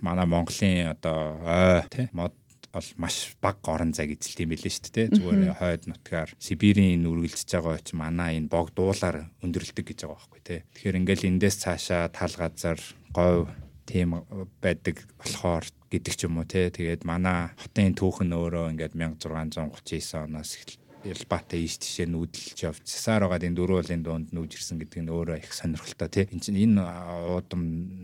манай Монголын одоо ой тий мод бол маш бага орон зайг эзэлт юм билээ шүү дээ. Зүгээр хойд нутгаар Сибирийн үргэлжж байгаа ч манай энэ бог дуулаар өндөрлөдөг гэж байгаа байхгүй тий. Тэгэхээр ингээл эндээс цаашаа тал газар говь тийм байдаг болохоор гэдэг ч юм уу тий. Тэгээд манай хотын түүхэн өөрөө ингээд 1639 оноос эхэл Ялбаатай ийш тийшээ нүүдэлж явж сасаар байгаа энэ дөрөв уулын дунд нүүж ирсэн гэдэг нь өөрөө их сонирхолтой тий. Энд чинь энэ уудам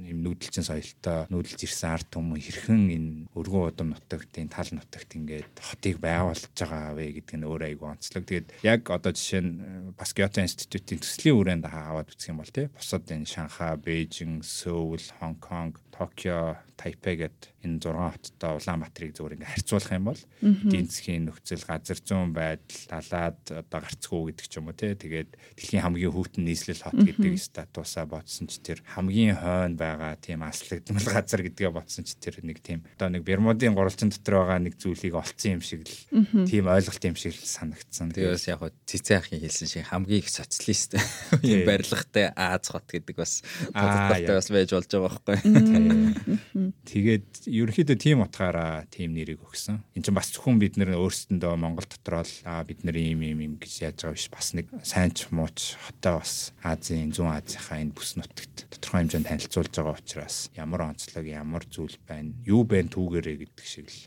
юм нүүдэлчин соёлтой нүүдэлж ирсэн ард түмэн хэрхэн энэ өргөн удам нутагт энэ тал нутагт ингээд хотыг байгуулж байгаа вэ гэдэг нь өөрөө айгүй онцлог. Тэгээд яг одоо жишээ нь бас Кyoto институтийн төслийн хүрээнд аваад үзэх юм бол тий. Бусад энэ Шанхай, Бээжин, Сөүл, Хонконг, Токио, Тайпей гэд энэ 6 хоттой Улаанбаатарыг зөвөр ингээ харьцуулах юм бол эдийн засгийн нөхцөл, газар зүйн байдал, талаад одоо гарцгүй гэдэг ч юм уу те. Тэгээд дэлхийн хамгийн хүйтэн нийслэл хот гэдэг статусаа бодсон ч тэр хамгийн хойно байгаа тийм аслагдмал газар гэдгээ бодсон ч тэр нэг тийм одоо нэг Бермудын гурвалжин дотор байгаа нэг зүйлийг олцсон юм шиг л тийм ойлголт юм шиг л санагдсан. Тэгээс яг цэцээхын хэлсэн шиг хамгийн их социалист юм барилгатай Аз хот гэдэг бас бодолтой бас байж болж байгаа байхгүй. Тэгээд ерөнхийдөө тийм утгаараа тийм нэрийг өгсөн. Энд чинь бас зөвхөн бид нэр өөрсдөндөө Монгол дотор л бид нар ийм ийм юм гэж яаж байгаа биш бас нэг сайн ч мууч хотоо бас Азийн зүүн Азийнхаа энэ бүс нутагт тодорхой хэмжээнд танилцуулж байгаа учраас ямар онцлог ямар зүйл байна юу байна түүгээрээ гэдэг шиг л.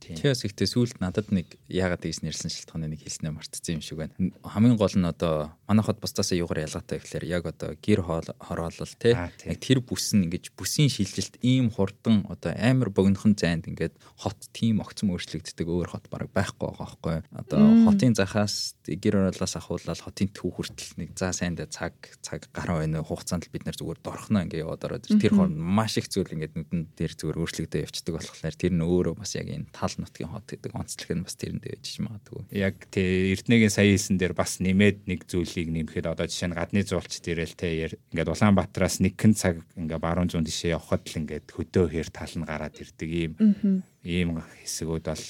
Тиймээс ихтэй сүулт надад нэг яагаад тэгс нэрсэн шалтгааны нэг хэлснээр мартцсан юм шиг байна. Хамгийн гол нь одоо манай хот бусдаас юугаар ялгаатай гэхээр яг одоо гэр хороолол тий тэр бүс нь ингэж бүсийн шилжилт ийм хурдан одоо амар богинохон зайд ингээд хот тийм огцом өөрчлөгддөг өөр хот бараг байхгүй байгаа байхгүй. Одоо хотын захаас гэр ороолоос ахуулаад хотын төв хүртэл нэг за сайндаа цаг цаг гараа байна хугацаанд бид нар зүгээр дорхно ингээд яваад ороод тэр хооронд маш их зүйл ингээд нүдэн дээр зүгээр өөрчлөгдөж явцдаг болохоор тэр нь өөрөө бас яг энэ тал нутгийн хот гэдэг онцлог нь бас тэрэндээ байж магадгүй. Яг тий Эрдэнэгийн сая хэлсэн дээр бас нэмээд нэг зүйлийг нэмэхэд одоо жишээ нь гадны зуулч дээрэл те ингээд Улаанбаатараас нэг хэн цаг ингээд баруун зүүн тишээ явхад л ингээд хөдөө хэр тал нь гараад ирдэг ийм ийм хэсгүүд бол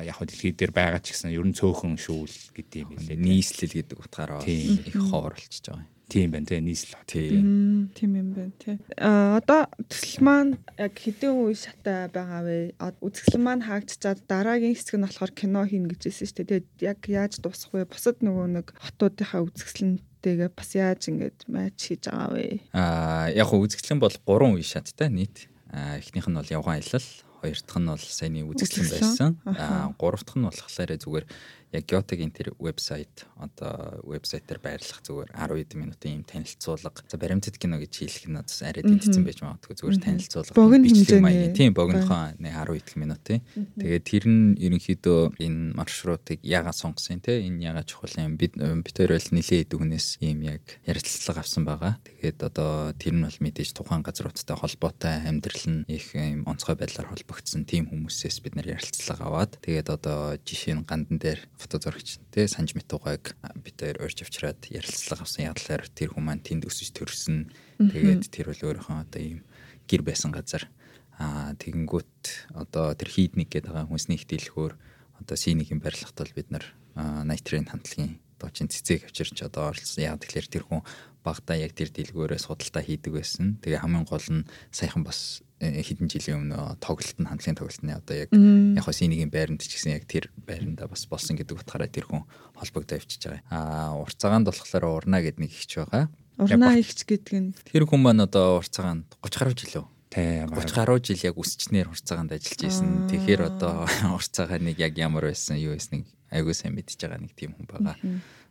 яг хөө дэлхий дээр байгаа ч гэсэн ер нь цөөхөн шүүл гэдэг юм лээ. Нийслэл гэдэг утгаараа их ховор болчихж байгаа юм. Тийм байна тий нийслэл. Тийм. Тийм юм байна тий. А одоо төсөл маань яг хэдэн үе шатай байгаа вэ? Үзэсгэлэн маань хаагдчихад дараагийн хэсэг нь болохоор кино хийн гэж хэлсэн шүү дээ. Тэгээд яг яаж дуусах вэ? Бусад нөгөө нэг хотуудынхаа үзэсгэлэнтэйгээ бас яаж ингэж матч хийж байгаа вэ? Аа яг хөө үзэсгэлэн бол 3 үе шаттай нийт. Аа эхнийх нь бол явган аялал, хоёр дахь нь бол саяны үзэсгэлэн байсан. Аа гурав дахь нь болохоор зүгээр яг Gyoto-гийн тэр вебсайт одоо вебсайтаар байрлах зүгээр 10 хэдэн минутын юм танилцуулга. За баримтат кино гэж хэлэх нь бас арай тэнцсэн байж магадгүй зүгээр танилцуулга. Бичлэг маягийн тийм богинохон 10 хэдэн минутын. Тэгээд тэр нь ерөнхийдөө энэ маршрутыг яагаад сонгосон те энэ яагаад чухал юм бид хоёр бол нилээ дүүнээс ийм яг ярилцлага авсан байгаа. Тэгээд одоо тэр нь бол мэдээж тухайн газруудтай холбоотой амьдрал нь их ийм онцгой байдлаар холбогдсон тийм хүмүүсээс бид нар ярилцлага аваад тэгээд одоо жишээ нь гандан дээр фото зурагч те санж мэтугайг бид хоёр урьж авчираад ярилцлага авсан ядлаар тэр хүмүүс маань тэнд өсөж төрсөн. Тэгээд тэр бол өөрийнхөө одоо ийм гэр байсан газар аа тэгэнгүүт одоо тэр хийдник гэдэг байгаа хүмүүсний их дэлгөөр одоо синигийн барилгат бол бид нар найтрын хамтлагийн одоо чин цэцэг авчирч одоо оролцсон. Яг тэгэхээр тэр хүн багтаа яг тэр дэлгүүрээ судалтай хийдэг байсан. Тэгээ хамгийн гол нь саяхан бас хэдэн жилийн өмнө тоглолт нь хандлагын тоглолтны одоо яг яг хоо синигийн байранд ч гэсэн яг тэр байранда бас болсон гэдэг утгаараа тэр хүн холбогдоо авчиж байгаа. Аа урцаагаанд болохоор урна гэдэг нэг ихч байгаа. Урна ихч гэдэг нь тэр хүн маань одоо урцаагаанд 30 гаруй жил үү? Тэ 30 гаруй жил яг үсчнэр урцаагаанд ажиллаж исэн. Тэгэхээр одоо урцаагаа нэг яг ямар байсан юу байсныг айгүй сайн мэдчихэж байгаа нэг тийм хүн байгаа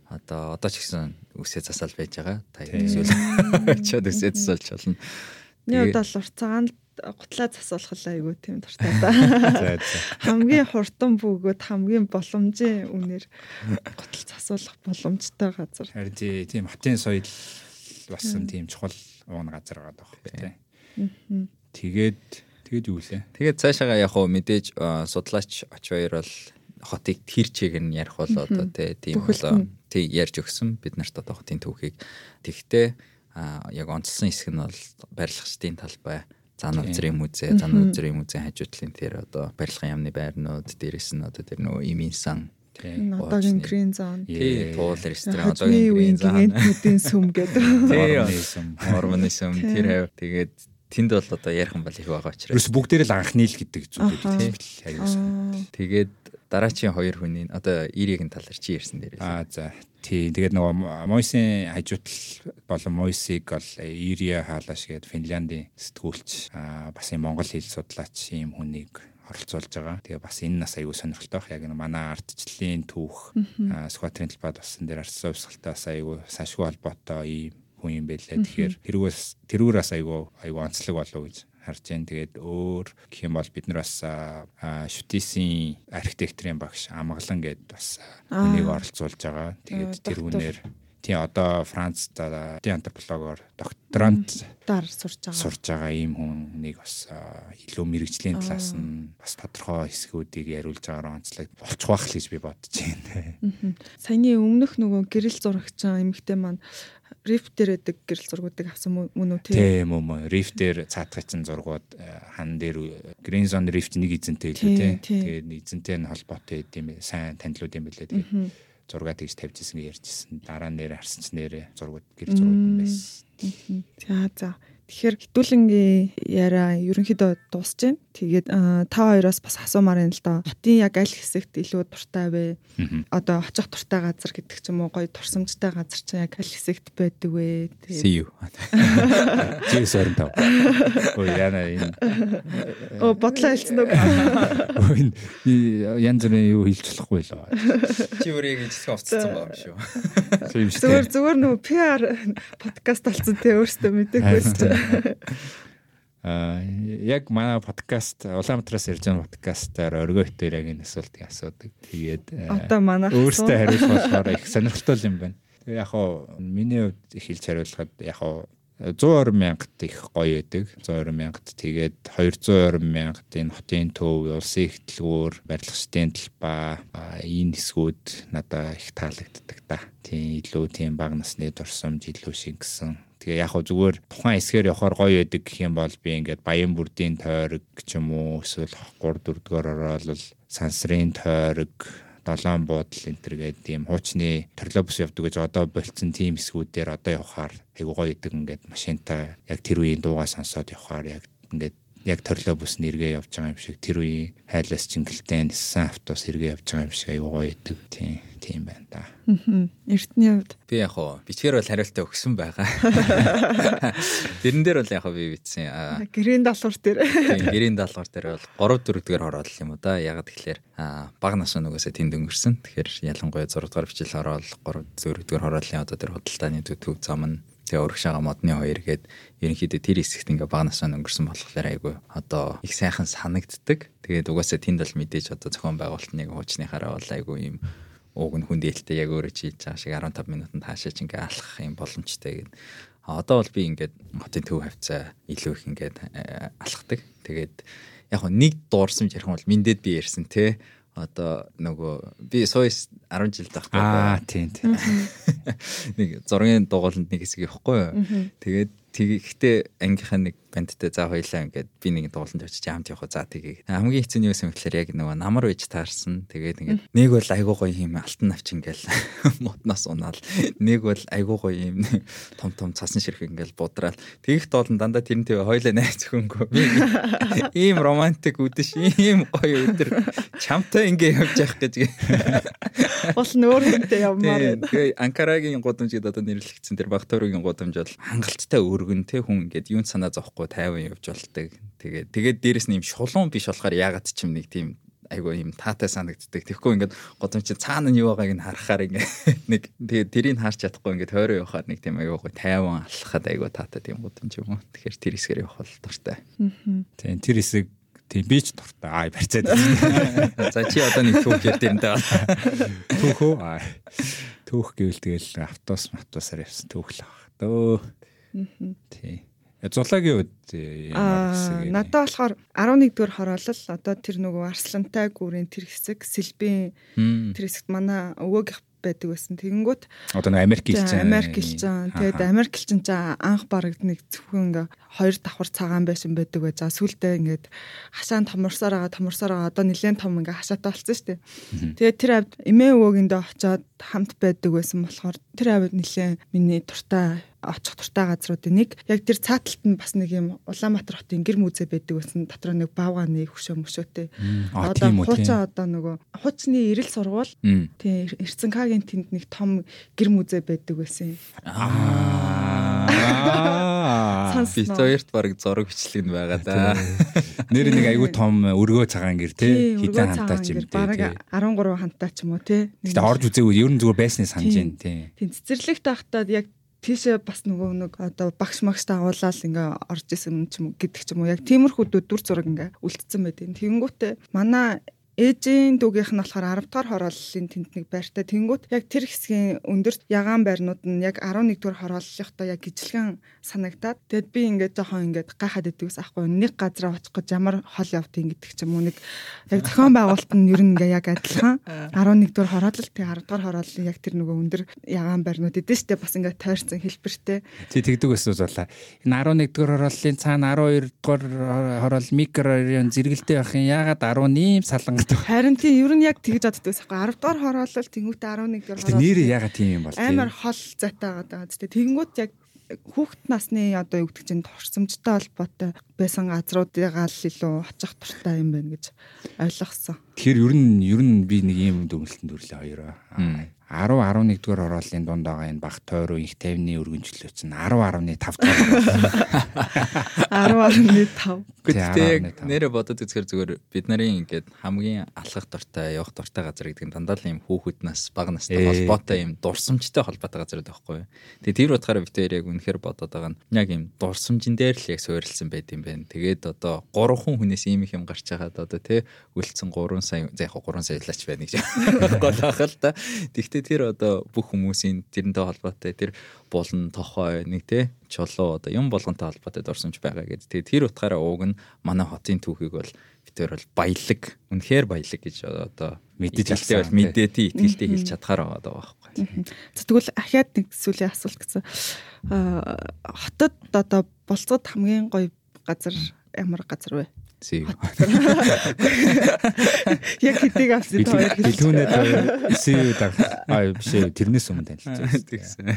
одоо одоо ч гэсэн үсээ засаал байж байгаа. Та эсвэл очиод үсээ засуулж болно. Нэг удаа л урцаагаан гутлаа засуулах айгүй тийм дуртай да. Хамгийн хурдан бөгөөд хамгийн боломжийн үнээр гутал засуулах боломжтой газар. Харин тийм хотын соёл басан тийм чухал уун газар байгаа даа тийм. Тэгээд тэгээд юу лээ? Тэгээд цаашаага яг хөө мэдээж судлаач оч хоёр бол хотыг тэр чигээр нь ярих бол одоо тийм болоо тий ярьж өгсөн бид нарт одоо хотын түүхийг тэгтээ яг онцлсан хэсэг нь бол барилгачдын талбай зан үзрийн музей, зан үзрийн музейн хажуудлын тэр одоо барилгын яамны байрнууд, дээрэс нь одоо тэр нөгөө имийн сан. Одоогийн грин зон. Тий, туул ресторан одоогийн грин зон. Эднүүдийн сүм гэдэг. Тий, сүм, хормоны сүм тэр хав тэгээд тэнд бол одоо ярих юм бол их байгаа учраас. Ерөөс бүгдээрээ л анхны л гэдэг зүйлүүд тийм. Тэгээд дараачийн хоёр хүний одоо Иригийн талаар чи ярьсан дээр. Аа за. Тий, тэгээд нөгөө Мойсын хажуутал болон Мойсыг бол Ирия хаалаш гээд Финляндийн сэтгүүлч аа бас юм Монгол хэл судлаач юм хүнийг оролцуулж байгаа. Тэгээ бас энэ нас аягүй сонирхолтой байх. Яг нэг манай ардчлалын түүх Скватрийн талбайд болсон дээр арсан өвсгөлтэй бас аягүй сашгүй холбоотой ийм хүн юм байлаа. Тэгэхээр тэрүүгээс тэрүүрээс аягүй аягүй онцлог болов гэж харж जैन. Тэгээд өөр гэх юм бол бид нар бас шүтээсийн архитектурын багш амглан гээд бас үнийг оролцуулж байгаа. Тэгээд тэр үнээр тий одоо Францд тий антропологоор докторант даар сурж байгаа. Сурж байгаа ийм хүнийг бас илүү мэрэгжлийн талаас нь бас тодорхой хэсгүүдийг яриулж байгаагаар онцлог болчих байх л гэж би бодож байна. Саяны өмнөх нөгөө гэрэл зурагч эмэгтэй маань риф дээр байдаг гэрэл зургуудыг авсан мөн үү? Тийм үү риф дээр цаатгачсан зургууд хан дээр грин зон рифт нэг эзэнтэй илүү тийм тэгээд эзэнтэй нь холбоотой гэдэм сайн танилуд юм билээ тэгээд зураг тэгж тавьжсэн гэж ярьжсэн. Дараа нэр харсан ч нэрээ зургууд гэр зургууд байсан. За за. Тэгэхээр хитүүлэнгийн яриа ерөнхийдөө дуусж байна. Тэгээд та хоёроос бас асуумаар байна л да. Хотын яг аль хэсэгт илүү дуртай вэ? Одоо очих дуртай газар гэдэг ч юм уу гоё турсамжтай газар чинь яг аль хэсэгт байдаг вэ? See you. Жис 25. Ой яна энэ. Оо бодлоо хэлсэн үг. Ой янз бүрийн юу хэлж болохгүй л байна. Чи жисгээ уцсан байгаа юм шүү. Зүгээр зүгээр нөгөө PR подкаст болсон те өөртөө мэдээхгүйс чинь. Аа яг манай подкаст Улаанбаатараас ирж байгаа подкастаар өргөө хитээр яг энэ асуултыг асуудаг. Тэгээд одоо манай өөртөө хариулах болохоор их сонирхолтой юм байна. Тэгээ яг хоо миний хувьд хэлж хариулахад яг хоо 120 мянгад их гоё байдаг. 120 мянгад тэгээд 220 мянгад энэ хотын төв, улсын ихтлгүүр, барилгачдын талбай, энэ хэсгүүд надад их таалагддаг та. Тийм илүү тийм баг насны дурсамж илүү шингэсэн Тэгээ яг хөө зүгээр тухайн хэсгээр явахаар гоё байдаг гэх юм бол би ингээд баян бүрдийн тойрог ч юм уу эсвэл 3 4 дугаар ороод сансрын тойрог долоон буудал энэ төр гэдэг тийм хуучны төрлөбс явдаг гэж одоо болцсон тийм хэсгүүдээр одоо явахаар айгуу гоё идэг ингээд машинтай яг тэр үеийн дуугаа сонсоод явахаар яг ингээд яг төрлөө бүс нэргээ явж байгаа юм шиг тэр үеийн хайлаас чингэлтэй ниссэн автобус эргээ явж байгаа юм шиг аюу гоё идэг тийм тийм байна да. Эртний хувьд би яг хоо бичгээр бол хариултаа өгсөн байгаа. Тэрэн дээр бол яг хоо би бичсэн. Гэрийн даалгавар дээр. Тийм гэрийн даалгавар дээр бол 3 4 дугаар ороод юм уу да. Яг тэгэхээр баг насны нүгөөсөө тэнд өнгөрсөн. Тэгэхээр ялангуяа 6 дугаар бичил ороод 3 4 дугаар хорооллын одоо тэр худалдааны төтөв зам нь Тэгээ урагш байгаа модны хоёр гээд ерөнхийдөө тэр хэсэгт ингээ баг насаа өнгөрсөн болохоор айгүй одоо их сайхан санагддаг. Тэгээд угаасаа тэнд бол мэдээж одоо зохион байгуулалтныг хуучныхаараа бол айгүй юм ууг нь хүн дээлтэй яг өөрөө хийж байгаа шиг 15 минутанд хаашаач ингээ алхах юм боломжтой гэд. Одоо бол би ингээд хотын төв хавцаа илүү их ингээд э, алхдаг. Тэгээд яг нэг дуурсан ярих юм бол миндэд би ярьсан те одоо нөгөө би сойс 10 жил тахтай. Аа тийм тийм. Нэг зургийн дугууланд нэг хэсэг явахгүй юу. Тэгээд тэгэхдээ ангийнхаа нэг бандтай за хоёлаа ингээд би нэг дууланд очиж хамт явах за тгийг. Хамгийн хэцүү нь юу юм гэхээр яг нөгөө намар байж таарсан. Тэгээд ингээд нэг бол айгуу гоё юм алтан навч ингээл модноос унаал. Нэг бол айгуу гоё юм том том цасан ширхэг ингээл будраал. Тэгэх доолн дандаа тэрнтэй хоёлаа найз хөнгөө. Ийм романтик үдэш ийм гоё өдөр чамтай ингээ явж явах гэж. Бол нөөр хүнтэй явмаар байна. Тэгээ Анкарагийн гудамжид одоо нэрлэгдсэн тэр Багтууригийн гудамж бол хангалттай өргөн те хүн ингээд юунд санаа зовхгүй тайван явж болдог. Тэгээд тэгээд дээрэс нь юм шулуун биш болохоор ягаад ч юм нэг тийм айгу юм таатай санагддаг. Тэгэхгүй ингээд годомч цаана нь юу байгааг нь харахаар ингээд нэг тэгээд тэрийг харж чадахгүй ингээд хойроо явахаар нэг тийм айгу тайван алхахад айгу таатай тийм годомч юм уу. Тэгэхээр тэр хэсгээр явах бол дуртай. Тийм тэр хэсэг тийм би ч дуртай. Аа барьцаад. За чи одоо нэг түүх ярьд юм да. Түүх үү? Аа. Түүх гэвэл тэгэл автобус автобусаар явсан түүх л баг. Дөө. Тийм. Зулагийн үед ямар Аа хэсэг? надад болохоор 11 дугаар хороолол одоо тэр нөгөө арслантай гүрийн тэр хэсэг сэлбийн тэр хэсэгт манай өвөөгийнх байдаг байсан. Тэгэнгүүт Одоо нэг Америк хэлцэн. Америк хэлцэн. Тэгээд Америк хэлцэн чи анх бараг нэг зөвхөн ингээ хоёр давхар цагаан байшин байдаг бай. За сүултээ ингээд хашаан томорсоор байгаа томорсоор байгаа одоо нэлээд том ингээ хашаатай болсон шүү дээ. Тэгээд тэр авд эмээ өвөөгэндээ очиод хамт байдаг байсан болохоор тэр авд нэлээд миний туртай очих туртай газруудын нэг. Яг тэр цааталт нь бас нэг юм Улаанбаатар хотын гэр мүзэ байдаг байсан. Дотор нэг баавгааны хөшөө мөшөөтэй. Одоо хуучин одоо нөгөө хуучны эрэл сургууль. Мм. тий Эрцэнкагийн тэнд нэг том гэр мүзэ байдаг байсан. Бид хоёрт баг зураг бичлэг нь байгаа да. Нэр нэг айгүй том өргөө цагаан гэр тий. Тий, хитэн хантаа ч юм гэр, бараг тий. 13 хантаа ч юм уу тий. Гэтэ орж үзээгүй ер нь зүгээр байсны санаж Тий. байна тий. Тийм цэцэрлэгт байхдаа яг тийшээ бас нөгөө нэг одоо багш магш дагуулаад ингээ орж исэн юм ч юм гэдэг ч юм уу яг тиймэрхүү дүр зураг ингээ үлдсэн байдیں۔ Тэнгүүтээ манай ээжийн дүүгийнх нь болохоор 10 дугаар хорооллын тэнд нэг байртай. Тэнгүүт яг тэр хэсгийн өндөрт ягаан байрнууд нь яг 11 дугаар хорооллынхтаа яг ижилхэн санагдаад тэгэд би ингээд жоохон ингээд гайхаад идэгс ахгүй нэг газар очих гэж ямар хол явдгийг гэдэг ч юм уу? Нэг яг зохион байгуулалт нь ер нь ингээ яг адилхан. 11 дугаар хороолол тэгээ 10 дугаар хорооллын яг тэр нөгөө өндөр ягаан байрнууд эдэн штэ бас ингээ тойрсон хэлбэртэй. Тий тэгдэг байсан болоо. Энэ 11 дугаар хорооллын цаана 12 дугаар хороол микрорайон зэрэгэлдээ байх юм. Яагаад 10 ийм вэ? харин тийм ер нь яг тэгж боддог байсан хгүй 10 дугаар хороолол тэнгуүтэ 11 дугаар Гэтэ нэр яагаад тийм юм бол тий. амар хол зайтай байгаа даа. Тэнгүүт яг хүүхэд насны одоо юу гэдэг чинь турсамжтай холбоотой байсан газруудыгаа л илүү очих туртай юм байна гэж ойлгосон. Тэгэхээр ер нь ер нь би нэг ийм дүгнэлтэнд хүрлээ хоёроо. Мм. 10 11 дугаар хорооллын дунд байгаа энэ баг тойроо их 50-ны өргөнчлөө чинь 10.5 дугаар. 10.5. Гэхдээ яг 10.5. нэрэ бодод үзэхээр зүгээр бид нарын ингээд хамгийн алхах дуртай, явах дуртай газар гэдэг нь дандаа л юм хүүхэд нас, бага настай холбоотой юм дурсамжтай холбоотой газар байхгүй юу. Тэгээ тэр утгаараа бид хоёр яг үнэхээр бодоод байгаа нь яг юм дурсамжин дээр л яг суурилсан байт юм байна. Тэгээд одоо 3 хүн хүнээс ийм их юм гарч байгаад одоо тий үлдсэн 3 сая за яг 3 саялаач байна гэж гол ах л та. Тэгвэл тэр одоо бүх хүмүүсийн тэрнтэй холбоотой тэр булан тохой нэг тий чулуу одоо юм болгонтой холбоотой дурсамж байгаа гэдэг. Тэгээ тэр утгаараа ууг нь манай хотын түүхийг бол бид тэр бол баялаг үнэхээр баялаг гэж одоо Мэдэж авсан, бол мэдээ тий итгэлтэй хэлж чадхаар байгаа даа байхгүй. Тэгвэл ахаад нэг сүлийн асуулт гэсэн. Аа хотод одоо болцоод хамгийн гоё газар ямар газар вэ? Зүй. Яг хэдийг авсан хоёр хэлж. Билүүнэд эсээ даг аа биш ээ, тэрнээс өмнө танилцсан. Тэгсэн.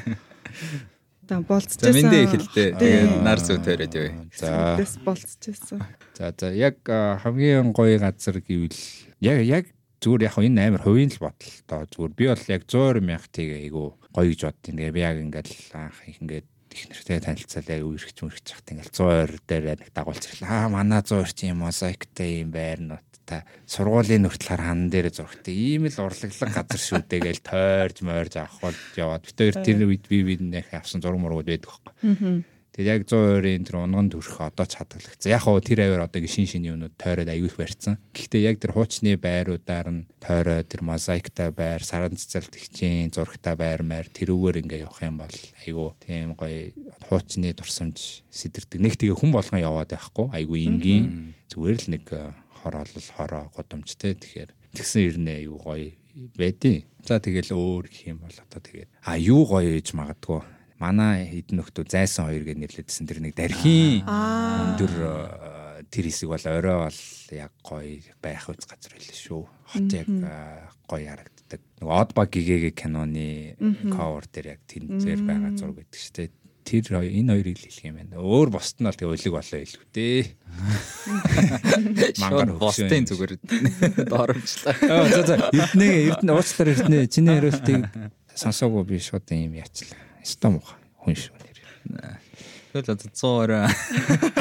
За болцчихсан. За мэндэ ихэлтэй. Тэгээд нар зүү тавиад явъя. За Тэс болцчихсан. За за яг хамгийн гоё газар гэвэл яг яг зүгээр яг энэ амар хувийн л бодол тоо зүгээр би бол яг 100 мянга тэгээ айгу гоё гэж боддیں۔ Тэгээ би яг ингээл анх их ингээд их нэртэй танилцал яг үргэлж мөрч чахт ингээл 100 дээр нэг дагуулж ирлээ. Аа манай 100 чи юм мозаиктэй юм байрнууд та. Сургуулийн нүртлээр хан дээр зургтай ийм л урлаглаг газар шүү дээ гээл тойрж мойрж авах бол яваад. Хоёр тэр үед би бид нэх авсан зураг мургууд байдаг байхгүй. Тэгээд яг 100%-ийн тэр унган төрх одоо ч хадгалагдсан. Яг хоо тэр аваар одоо шин шин юмнууд тойроод аюух барьсан. Гэхдээ яг тэр хуучны байруудаар нь тойроо тэр мозаиктай байр, саран цэцэлт хичээн, зурагтай байр маяр тэрүүгээр ингээ явах юм бол айгу тийм гоё хуучны дурсамж сэтэрдэг. Нэг тэгээ хүн болгон яваад байхгүй. Айгу энгийн зүгээр л нэг э, хороолол хороо годомжтэй. Тэгэхээр тэгсэн ирнэ айгу гоё байдیں۔ За тэгэл өөр гэх юм бол одоо тэгээд а юу гоё ээж магадгүй манай хэдэн нөхдөө зайсан хоёр гэж нэрлэдсэн тэр нэг дархийн Аа. өндөр э, тэр хэсэг бол орой бол яг гоё байх үз газар байлаа шүү. Хот яг э, гоё харагддаг. Нөгөө од баг гэгээгээ киноны cover дээр яг тэн зэр байгаа зураг гэдэг шүү дээ. Тэр энэ хоёрыг л хэлэх юм байна. Өөр босд нь бол тэг өлег болоо илүү дээ. Мангар Шууд бостын зүгээр дооромжлаа. Аа за за эрдэнэ эрдэнэ уучлаар эрдэнэ чиний хариултыг сонсоогүй би шууд юм яачлаа. Стом хүн шүү нэр. Тэгэл одоо 100 орой.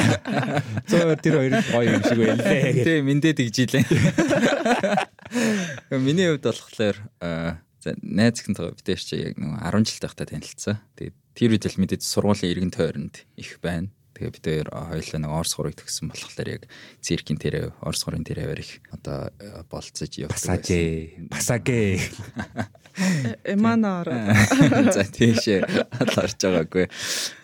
Зөө тэр хоёр гоё юм шиг байлээ. Тэ мэндэ тэгжилээ. Миний хувьд болохоор за найз ихэнтэй битээш чи яг нэг 10 жилтэй байхдаа танилцсан. Тэгээд тэр үед л мэдээд сургуулийн иргэн тойронд их байна. Тэгээ бид хоёр хоёулаа нэг Орос хурыг төгссөн болохоор яг циркийн тэрэ Орос хурын тэрээр их одоо болцож явдаг. Пасажээ. Пасагэ. Эмана ороо. За тийшээ аларч байгаагүй.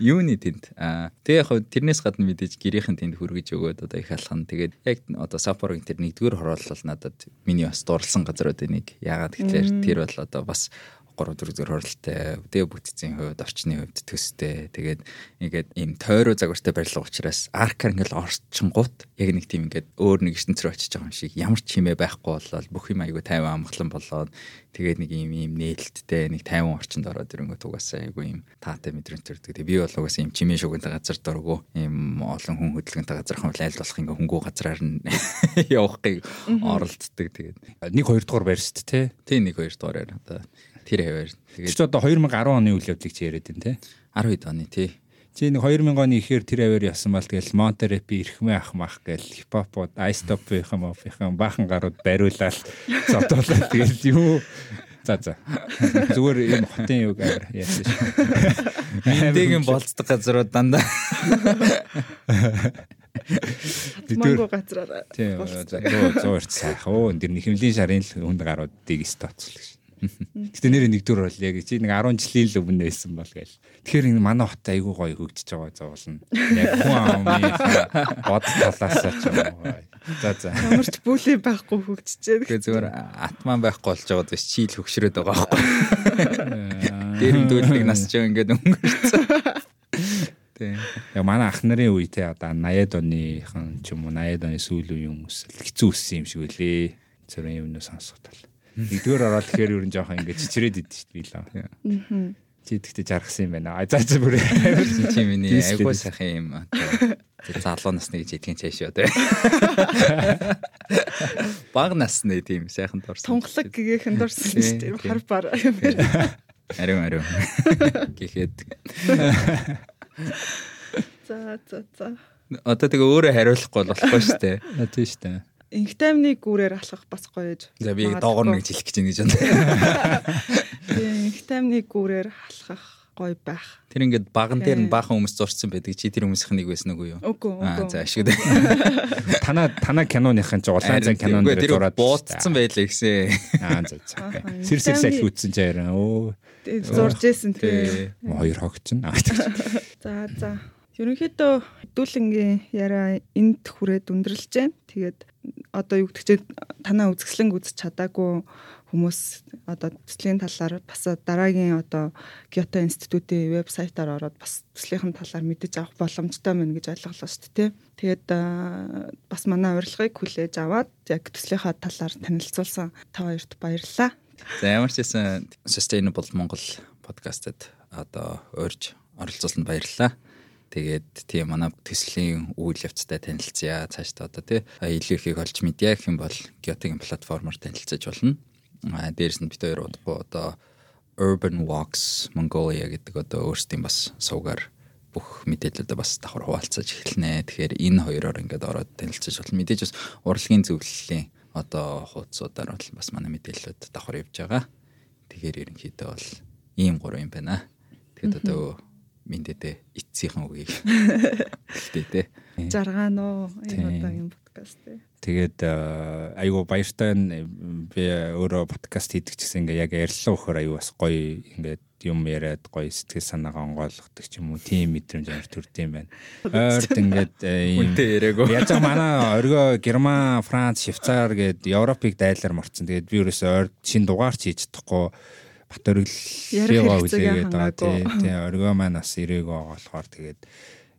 Юуны тэнд. Аа тэгээ яг тэрнээс гадна мэдээж гэрийнхэн тэнд хүргэж өгөөд одоо их алхан. Тэгээд яг одоо Сапорогийн тэр нэгдүгээр хороолол надад миний бас дурлсан газруудын нэг. Яагаад гэвэл тэр бол одоо бас 3 4 зөр хөрөлтэй дэ бүтцийн хувьд орчны хувьд төстэй тэгээд ингээд ийм тойроо загвартай барилга учраас аркаар ингээд орчингууд яг нэг тийм ингээд өөр нэг ертөнц рүү очиж байгаа юм шиг ямар ч хэмээ байхгүй болол бүх юм айгу 50 амгалан болоод тэгээд нэг ийм ийм нээлттэй нэг 50 орчинд ороод ирэнгүүт угаасаа айгу ийм таатай мэдрэмж төрдөг. Тэгээд би бол угаасаа ийм чимээ шугантай газар дургу ийм олон хүн хөдөлгөөнтэй газар хам айл болох ингээ хөнгөө газраар нь явахыг оролддог. Тэгээд нэг хоёр дугаар байр шүү дээ. Тийм нэг хоёр дугаараар одоо тэр хэвээр. Тэгээд ч одоо 2010 оны үйл явдлыг чи яриад байна те. 12 оны тий. Чи нэг 2000 оны ихээр тэр аваар явсан бол тэгэл Монтерепи ирхмээ ах мах гэл хипхопод айстопийнхан мофийнхан баахан гарууд бариулаад зодуулаад тэгэл юу За за. Зүгээр юм хотын юг амар яасан шүү. Минтэйгийн болцдог газрууд дандаа. Мангу газраар. Тийм. 100 100 сайх. Оо энэ дэр нэхэмлийн шарын хүнд гаруудыг стоцлог шин. Гэтэ нэр нэгдүгээр бол яг чи нэг 10 жилийн л өмнө байсан бол гээл. Тэгэхээр энэ манай хот айгүй гоё хөгжиж байгаа зовлон. Яг хүн амны бод талаас ч юм уу. За за. Ямарч бүлий байхгүй хөгжижээ. Тэгээ зүгээр атман байхгүй болж байгаа биш чи л хөгшрөөд байгаа байхгүй. Дээрм дүүлэг нас ч ингээд өнгөрцөн. Тийм. Яг манай ах нарын үе те одоо 80-ад оныхан ч юм уу 80-ад оны сүүл үеийн хүмүүс хэцүү өссөн юм шиг үлээ. Зөвхөн юм сонсох тал. Нэгдүгээр ороод тэгэхээр ер нь жоохон ингээд чичрээд идэв шүү дээ. Аа. Чи тэгтээ жаргасан юм байна. А за за бүр чи миний айгуу сайхан юм. Тэр залуу насны гэж идэх цааш юу те. Баг насны тийм сайхан дурсан. Тунгалаг гэгээхэн дурсан шүү дээ. Хар бар юм байна. Ариун ариун. Гэхэд. За за за. Одоо тэгээ өөрөө хариулахгүй болохгүй шүү дээ. Тийм шүү дээ инхтаймны гүүрээр алхах бас гоё гэж. За би доогор нэг хэлэх гэж байна гэж байна. Тийм инхтаймны гүүрээр алхах гоё байх. Тэр ингээд баган дээр нь баахан хүмүүс зурцсан байдаг. Чи тэр хүмүүсийнх нэг байсан уу юу? Үгүй үгүй. Аа за ашиг. Танаа танаа киноныхын ч улаан зан кинон дээр зураад буудсан байлаа гэсэн. Аа за за. Сэр сэр салхи үтсэн ч ярина. Өө. Зурж исэн тий. Хоёр хогч нь. За за. Ерөнхийдөө хэдүүлэнгийн яриа энд хүрээд өндөрлж байна. Тэгээд одоо юу гэдэг чинь танаа үзэсгэлэн үзэж чадаагүй хүмүүс одоо төслийн талаар бас дараагийн одоо Кyoto институтийн вебсайтаар ороод бас төслийнхэн талаар мэдэж авах боломжтой мэн гэж ойлголоо шүү дээ. Тэгээд бас манай урилгыг хүлээж аваад яг төслийнхаа талаар танилцуулсан та хоёрт баярлалаа. За ямар ч гэсэн Sustainable Монгол подкастад одоо урьж оролцуулсанд баярлалаа. Тэгээд тийм манай төслийн үйл явцтай танилцъя. Цаашдаа одоо тий илүү ихийг олж мэдье гэх юм бол Kyoto-гийн платформоор танилцаж болно. А дээрэс нь бид хоёр удахгүй одоо Urban Walks Mongolia гэдэг одоо өөрсдийн бас суугаар бүх мэдээлэлүүдээ бас давхар хуваалцаж эхэлнэ. Тэгэхээр энэ хоёроор ингээд ороод танилцаж болно. Мэдээж бас урлагийн зөвлөлийн одоо хуудасуудаар бол бас манай мэдээлэлүүд давхар явж байгаа. Тэгэхээр ерөнхийдөө бол ийм гурван юм байна. Тэгэхэд одоо миндэдэ эцсийнхэн үгийг. Хэлтэй те. Жаргаан уу? Энэ удаагийн подкаст те. Тэгээд айгу баяртай би өөрөө подкаст хийдэг гэсэн ингээ яг ярилцлаа өгөхөр айгу бас гоё ингээд юм яриад гоё сэтгэл санаагаа онгойлгодог ч юм уу. Тийм мэдрэмж амар төрдөм байна. Ойрд ингээд юм яаж манай оргоо Герман, Франц, Швейцар гээд Европыг дайлаар марцсан. Тэгээд би ерөөсөө ойрд шин дугаар ч хийж чадахгүй бат өргөлөө үлээгээд байгаа тий. Тий оргоо маань бас ирээгөө болохоор тэгээд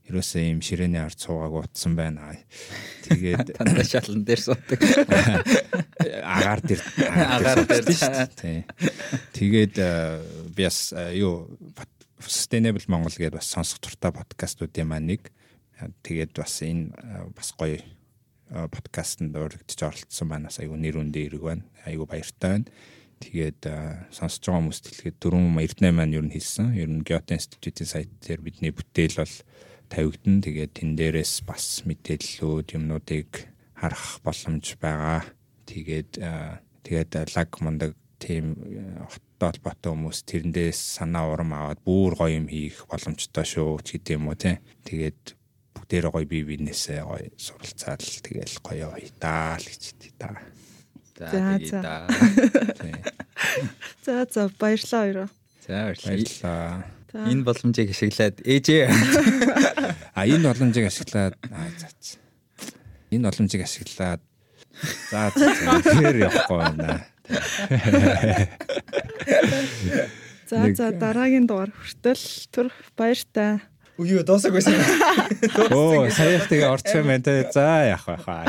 ерөөсөө ийм ширээний ард суугааг утсан байна. Тэгээд тандаа шалан дээр суудаг. Агаар дээр агаар дээр тий. Тэгээд би бас юу Sustainable Монгол гэдээ бас сонсох туртаа подкастуудын маань нэг. Тэгээд бас энэ бас гоё подкастт өргөдөж оролцсон байна. Айгу нэр үндэ ирэг байна. Айгу баяртай байна. Тэгээд сонсож байгаа хүмүүст хэлэхэд 488 маань ер нь хэлсэн. Ер нь Kyoto Institute-ийн сайт дээр бидний бүтээл бол тавигдана. Тэгээд тэн дээрээс бас мэдээллүүд юмнуудыг харах боломж байгаа. Тэгээд тэгээд лаг мундаг тийм холбоотой хүмүүс тэрэндээс санаа урам аваад бүр гоё юм хийх боломжтой шүү ч гэдэм уу тий. Тэгээд дээр гоё бие биенээсээ гоё суралцаал тэгэл гоё уйтаа л гэж хэлээ та. За За, тэгээ за. да. За за баярлалаа хоёроо. За баярлалаа. За. Энэ боломжийг ашиглаад ээжээ. А энэ боломжийг ашиглаад аа за. за. Энэ боломжийг ашиглаад за за, за, тэр явахгүй байна. За за дараагийн дугаар хүртэл түр баяртай. Үгүй юу доосаг байсан. Оо саяхан тэгээ орчих юм байна те. За яах вэ хаа.